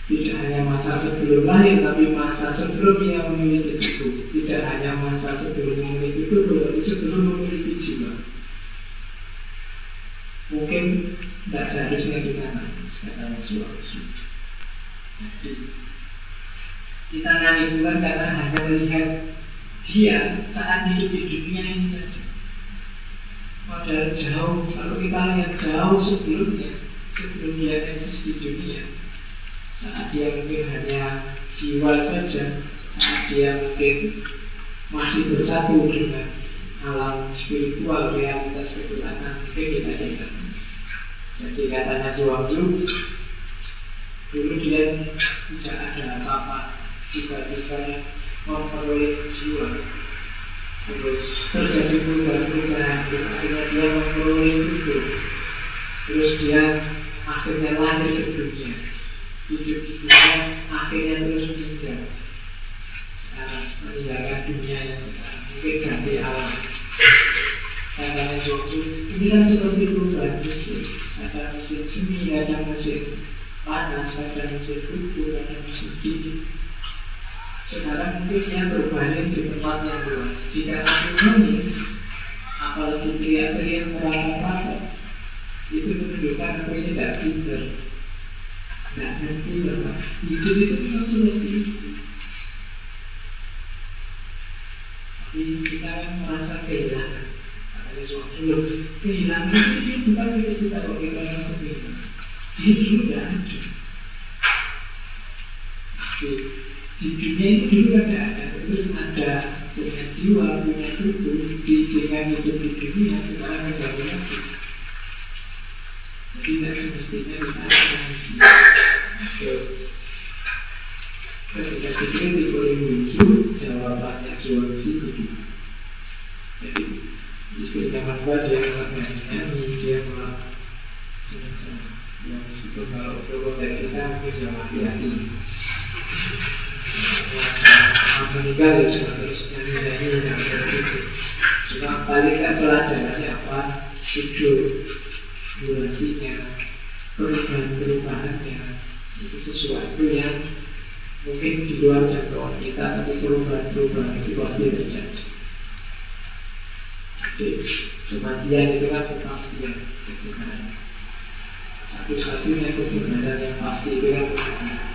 tidak hanya masa sebelum lahir, tapi masa sebelum ia memiliki tubuh. Tidak hanya masa sebelum memiliki tubuh, tapi sebelum memiliki jiwa. Mungkin tidak seharusnya kita nangis, kata Rasulullah. Jadi, kita nangis bukan karena hanya melihat dia saat hidup di dunia ini saja. Padahal jauh, kalau kita lihat jauh sebelumnya, sebelum dia eksis di dunia, saat dia mungkin hanya jiwa saja saat dia mungkin masih bersatu dengan alam spiritual realitas ke belakang mungkin kita tidak. Jadi katanya Suwangju dulu dia tidak ada apa-apa bisa memperoleh jiwa terus terjadi perubahan-perubahan akhirnya dia memperoleh itu terus dia akhirnya lahir ke hidup di dunia akhirnya terus meninggal. Sekarang meninggalkan dunia yang sekarang mungkin ganti alam. Katanya suatu ini kan seperti perubahan musim. Ada musim semi ada musim panas ada musim kuku ada musim dingin sekarang mungkin dia berbalik di tempat yang luas jika aku nangis apalagi teriak-teriak merata-rata itu menunjukkan ini tidak pintar Nah, nanti bahwa hidup itu memang seperti itu. Tapi kita kan merasa kehilangan. Katanya suatu loh, kehilangan itu bukan kita kita kok kita merasa kehilangan. Dia sudah ada. Dunia itu dulu ada ada terus ada punya jiwa punya tubuh diizinkan hidup di dunia sekarang kembali lagi jadi tidak semestinya kita manusia ketika dikritik oleh Wisu jawabannya Juwangsi begitu jadi istrinya Manwa dia melakukan nyanyi dia melakukan senang-senang. Ya meskipun kalau untuk konteks kita mungkin ya hati-hati meninggal ya cuma terus nyanyi-nyanyi dan begitu cuma paling kan pelajarannya apa tidur durasinya perubahan-perubahannya itu sesuatu yang mungkin di luar jangkauan kita tapi perubahan-perubahan itu pasti terjadi jadi kematian itu kan kepastian kebenaran satu-satunya kebenaran yang pasti itu kan kebenaran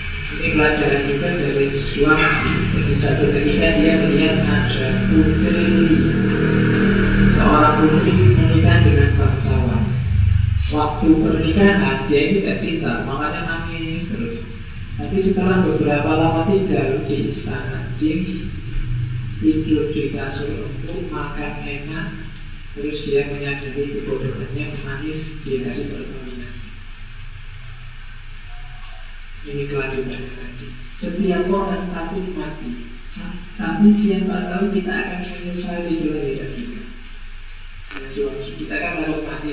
ini pelajaran juga dari suami Jadi satu ketika dia melihat ada putri Seorang putri menikah dengan bangsawan. Waktu pernikahan dia ini tidak cinta Makanya nangis terus. Tapi setelah beberapa lama tinggal di istana Jin Tidur di kasur empuk Makan enak Terus dia menyadari kebodohannya menangis di hari ini kelanjutannya lagi. Setiap orang takut mati, tapi siapa tahu kita akan menyesali kelahiran kita. Kita kan takut mati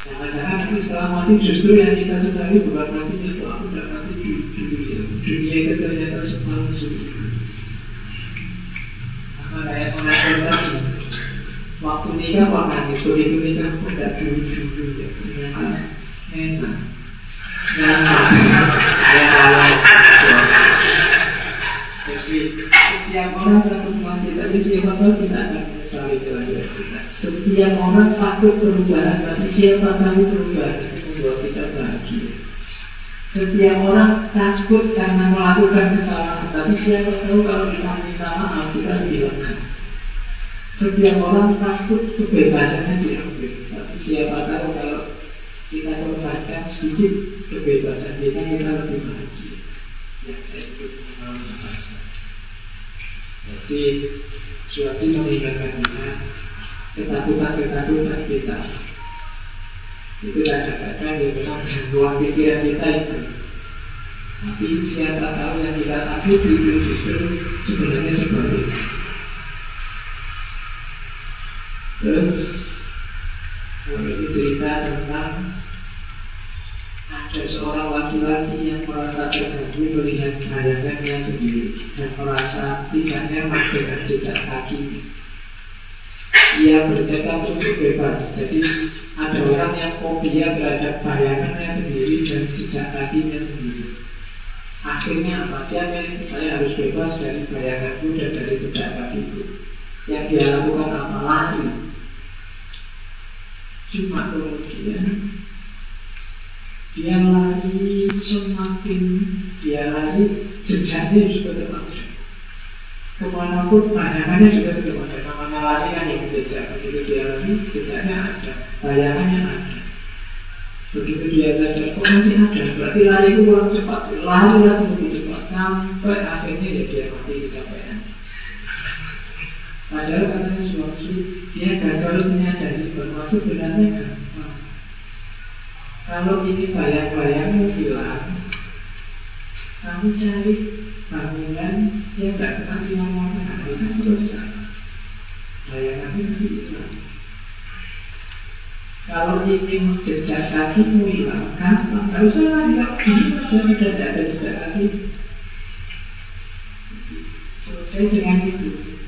Jangan-jangan nanti setelah mati justru yang kita sesali bukan mati itu aku tidak mati di dunia. Dunia itu ternyata sepalsu Sama kayak mengatur tadi. Waktu nikah kok nangis, begitu nikah kok tidak dulu-dulu ya. Ternyata enak. Setiap orang takut mati Tapi siapa tahu kita akan menyesali kelahiran kita Setiap orang takut perubahan Tapi siapa tahu perubahan itu membuat kita bahagia Setiap orang takut karena melakukan kesalahan Tapi siapa tahu kalau kita minta maaf Kita lebih Setiap orang takut kebebasannya diambil. Tapi siapa tahu kalau kita korbankan sedikit kebebasan kita, kita lebih bahagia. Ya, saya ikut mengalami rasa. Jadi, suatu mengingatkan kita ketakutan-ketakutan kita. Itu kadang-kadang yang memang ruang pikiran kita itu. Tapi siapa tahu yang kita takut itu justru sebenarnya sebaliknya. Terus, ini cerita tentang ada seorang laki-laki yang merasa terganggu melihat bayangannya sendiri dan merasa tidak nyaman dengan jejak kaki. Ia bertekad untuk bebas. Jadi ada orang yang fobia terhadap bayangannya sendiri dan jejak kakinya sendiri. Akhirnya apa? Dia saya harus bebas dari bayanganku dan dari jejak kakiku. Yang dia lakukan apa? Lari. Cuma kemudian dia lari semakin dia lari jejaknya juga tetap Ke mana pun bayangannya juga tetap ada. Namanya lari kan yang jejak Begitu dia lari jejaknya ada. Bayangannya ada. Begitu dia sadar kok masih ada? Berarti lari kurang cepat. Lari lagi lebih cepat. Sampai akhirnya ya dia mati kecapean Padahal katanya suatu Dia gagal menyadari bahwa sebenarnya gampang kalau ini bayang-bayangmu hilang, kamu cari bangunan yang tidak kena sinar matahari kan selesai. Bayangannya nanti hilang. Kalau ingin jejak kakimu hilang, gampang. Tidak usah lagi, ini sudah tidak ada jejak kaki. Selesai dengan itu.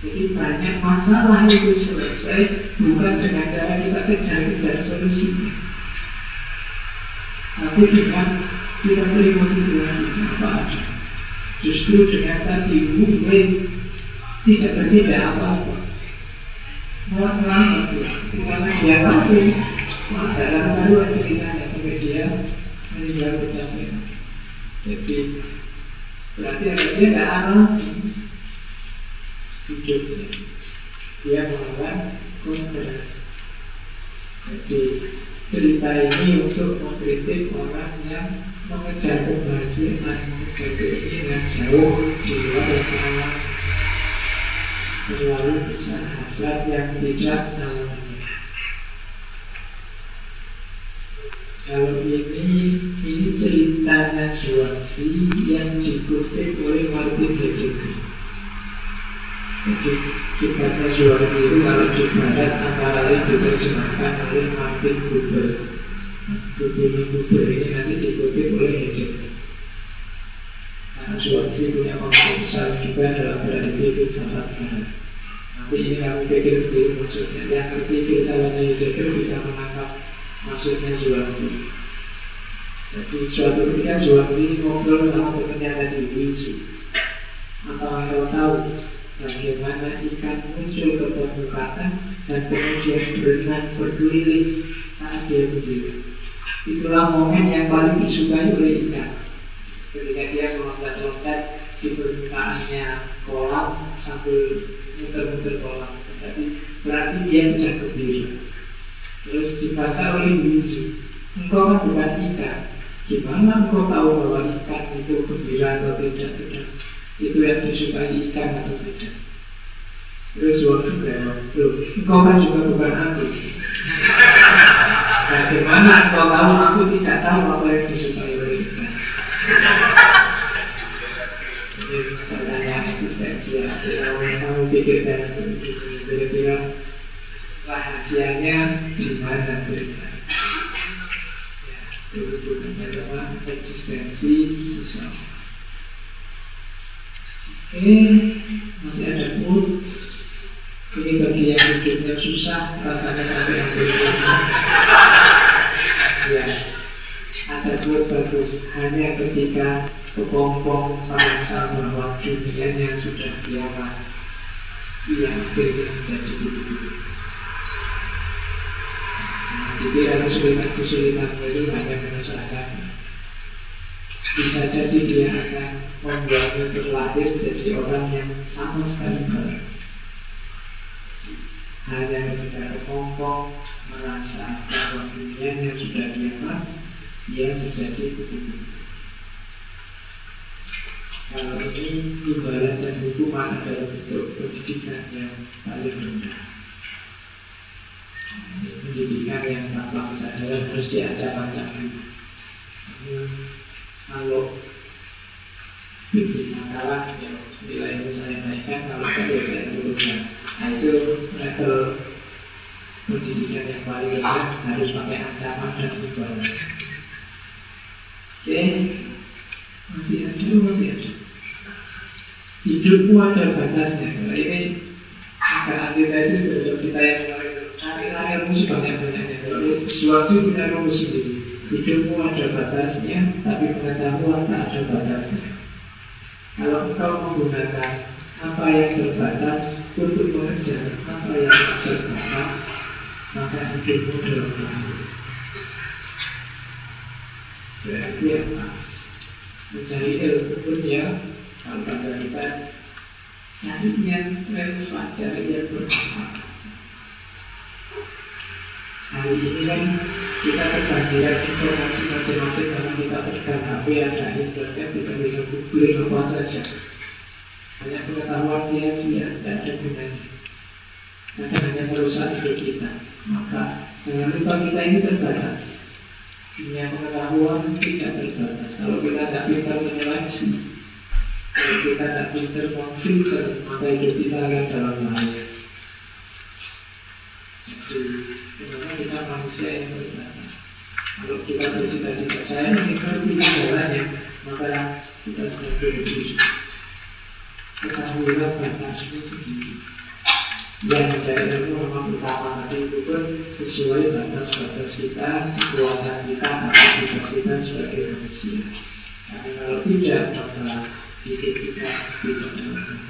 Jadi banyak masalah itu selesai bukan dengan cara kita kejar-kejar solusinya. Tapi dengan kita terima situasi apa ada. Justru dengan tadi mungkin tidak berbeda apa-apa. Malah selamat ya. Karena dia tahu ada lalu ceritanya sampai dia meninggal kecapean. Jadi berarti ada dia tidak alami hidupnya. Dia melawan kodrat. Jadi cerita ini untuk mengkritik orang yang mengejar kebahagiaan, mengejar keinginan jauh di luar alam terlalu besar hasrat yang tidak namanya. Kalau ini, ini ceritanya Suwasi yang dikutip oleh Martin Heidegger. Jadi Suwasi itu kalau di antara lain diterjemahkan oleh Martin Buber. Bukunya kubur ini nanti dikutip oleh Heidegger Karena punya konsep besar juga dalam tradisi filsafat barat Nanti ini kamu pikir sendiri maksudnya. Yang ngerti filsafatnya Heidegger bisa menangkap maksudnya Suwarsi Jadi suatu ketika Suwarsi ngobrol sama temannya tadi Wisu Apa kau tahu bagaimana ikan muncul ke permukaan dan kemudian berenang berkeliling saat dia menjilat. Itulah momen yang paling disukai oleh ikan. Ketika dia meloncat-loncat di permukaannya kolam sambil muter-muter kolam Tapi berarti dia sedang gembira Terus dibaca oleh Winju Engkau kan bukan ikan. Gimana engkau tahu bahwa ikan itu gembira atau tidak tidak Itu yang disukai ikan atau tidak Terus waktu jawab Loh, engkau kan juga bukan aku Bagaimana engkau tahu aku tidak tahu apa yang disukai oleh? Ini pertanyaan eksistensial. Kalau kamu pikirkan kira-kira rahasianya di mana cerita? Ya, itu bukan adalah eksistensi sesuatu. Oke, masih ada quotes ini bagi yang hidupnya susah Rasanya sampai yang Ya Ada buat bagus. Hanya ketika kepompong merasa bahwa dunianya sudah kiamat Ia akhirnya menjadi begitu Jadi ada kesulitan-kesulitan itu hanya menyusahkan Bisa jadi dia akan membuatnya terlahir jadi orang yang sama sekali baru hanya ketika kepompong merasa bahwa dunianya sudah kiamat, ia menjadi begitu. Kalau ini imbalan dan hukuman adalah bentuk pendidikan yang paling rendah. Ini pendidikan yang tanpa kesadaran harus diacak-acak Kalau bikin makalah, ya nilai saya naikkan, kalau tidak saya turunkan. Nah itu level pendidikan yang paling rendah harus pakai ancaman dan imbalan. Oke, masih ada, masih ada. Hidupmu ada batasnya. Kalau ini agak antitesis dari kita yang kemarin cari-cari rumus banyak-banyaknya. Kalau suatu punya rumus sendiri. Hidupmu ada batasnya, tapi pengetahuan tak ada batasnya. Kalau engkau menggunakan apa yang terbatas untuk mengejar apa yang terbatas maka hidupmu dalam bahaya berarti apa? Mencari ilmu pun ya kalau bahasa kita cari yang relevan cari yang bermanfaat hari ini kan kita kebanjiran informasi macam-macam karena kita pegang HP ada internet kita bisa googling apa saja banyak pengetahuan sia-sia, tidak ada gunanya. Karena hanya merusak hidup kita. Maka jangan lupa kita ini terbatas. Dunia pengetahuan tidak terbatas. Kalau kita tidak pintar menyeleksi, kalau kita tidak pintar memfilter, maka hidup kita akan dalam bahaya. Jadi, terbatas? Kalau kita bercita-cita saya ingin pilih jalannya, maka kita sedang berhenti ketahuilah batasmu sendiri yang mencari ilmu memang utama tapi itu pun sesuai batas-batas kita kekuatan kita kapasitas kita sebagai manusia karena kalau tidak maka Sedikit kita bisa melakukan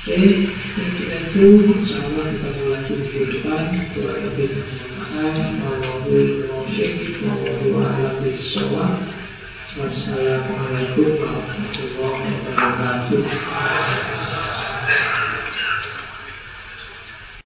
Oke, kira itu insya Allah ketemu lagi minggu depan. Dua lebih. Wassalamualaikum warahmatullahi wabarakatuh.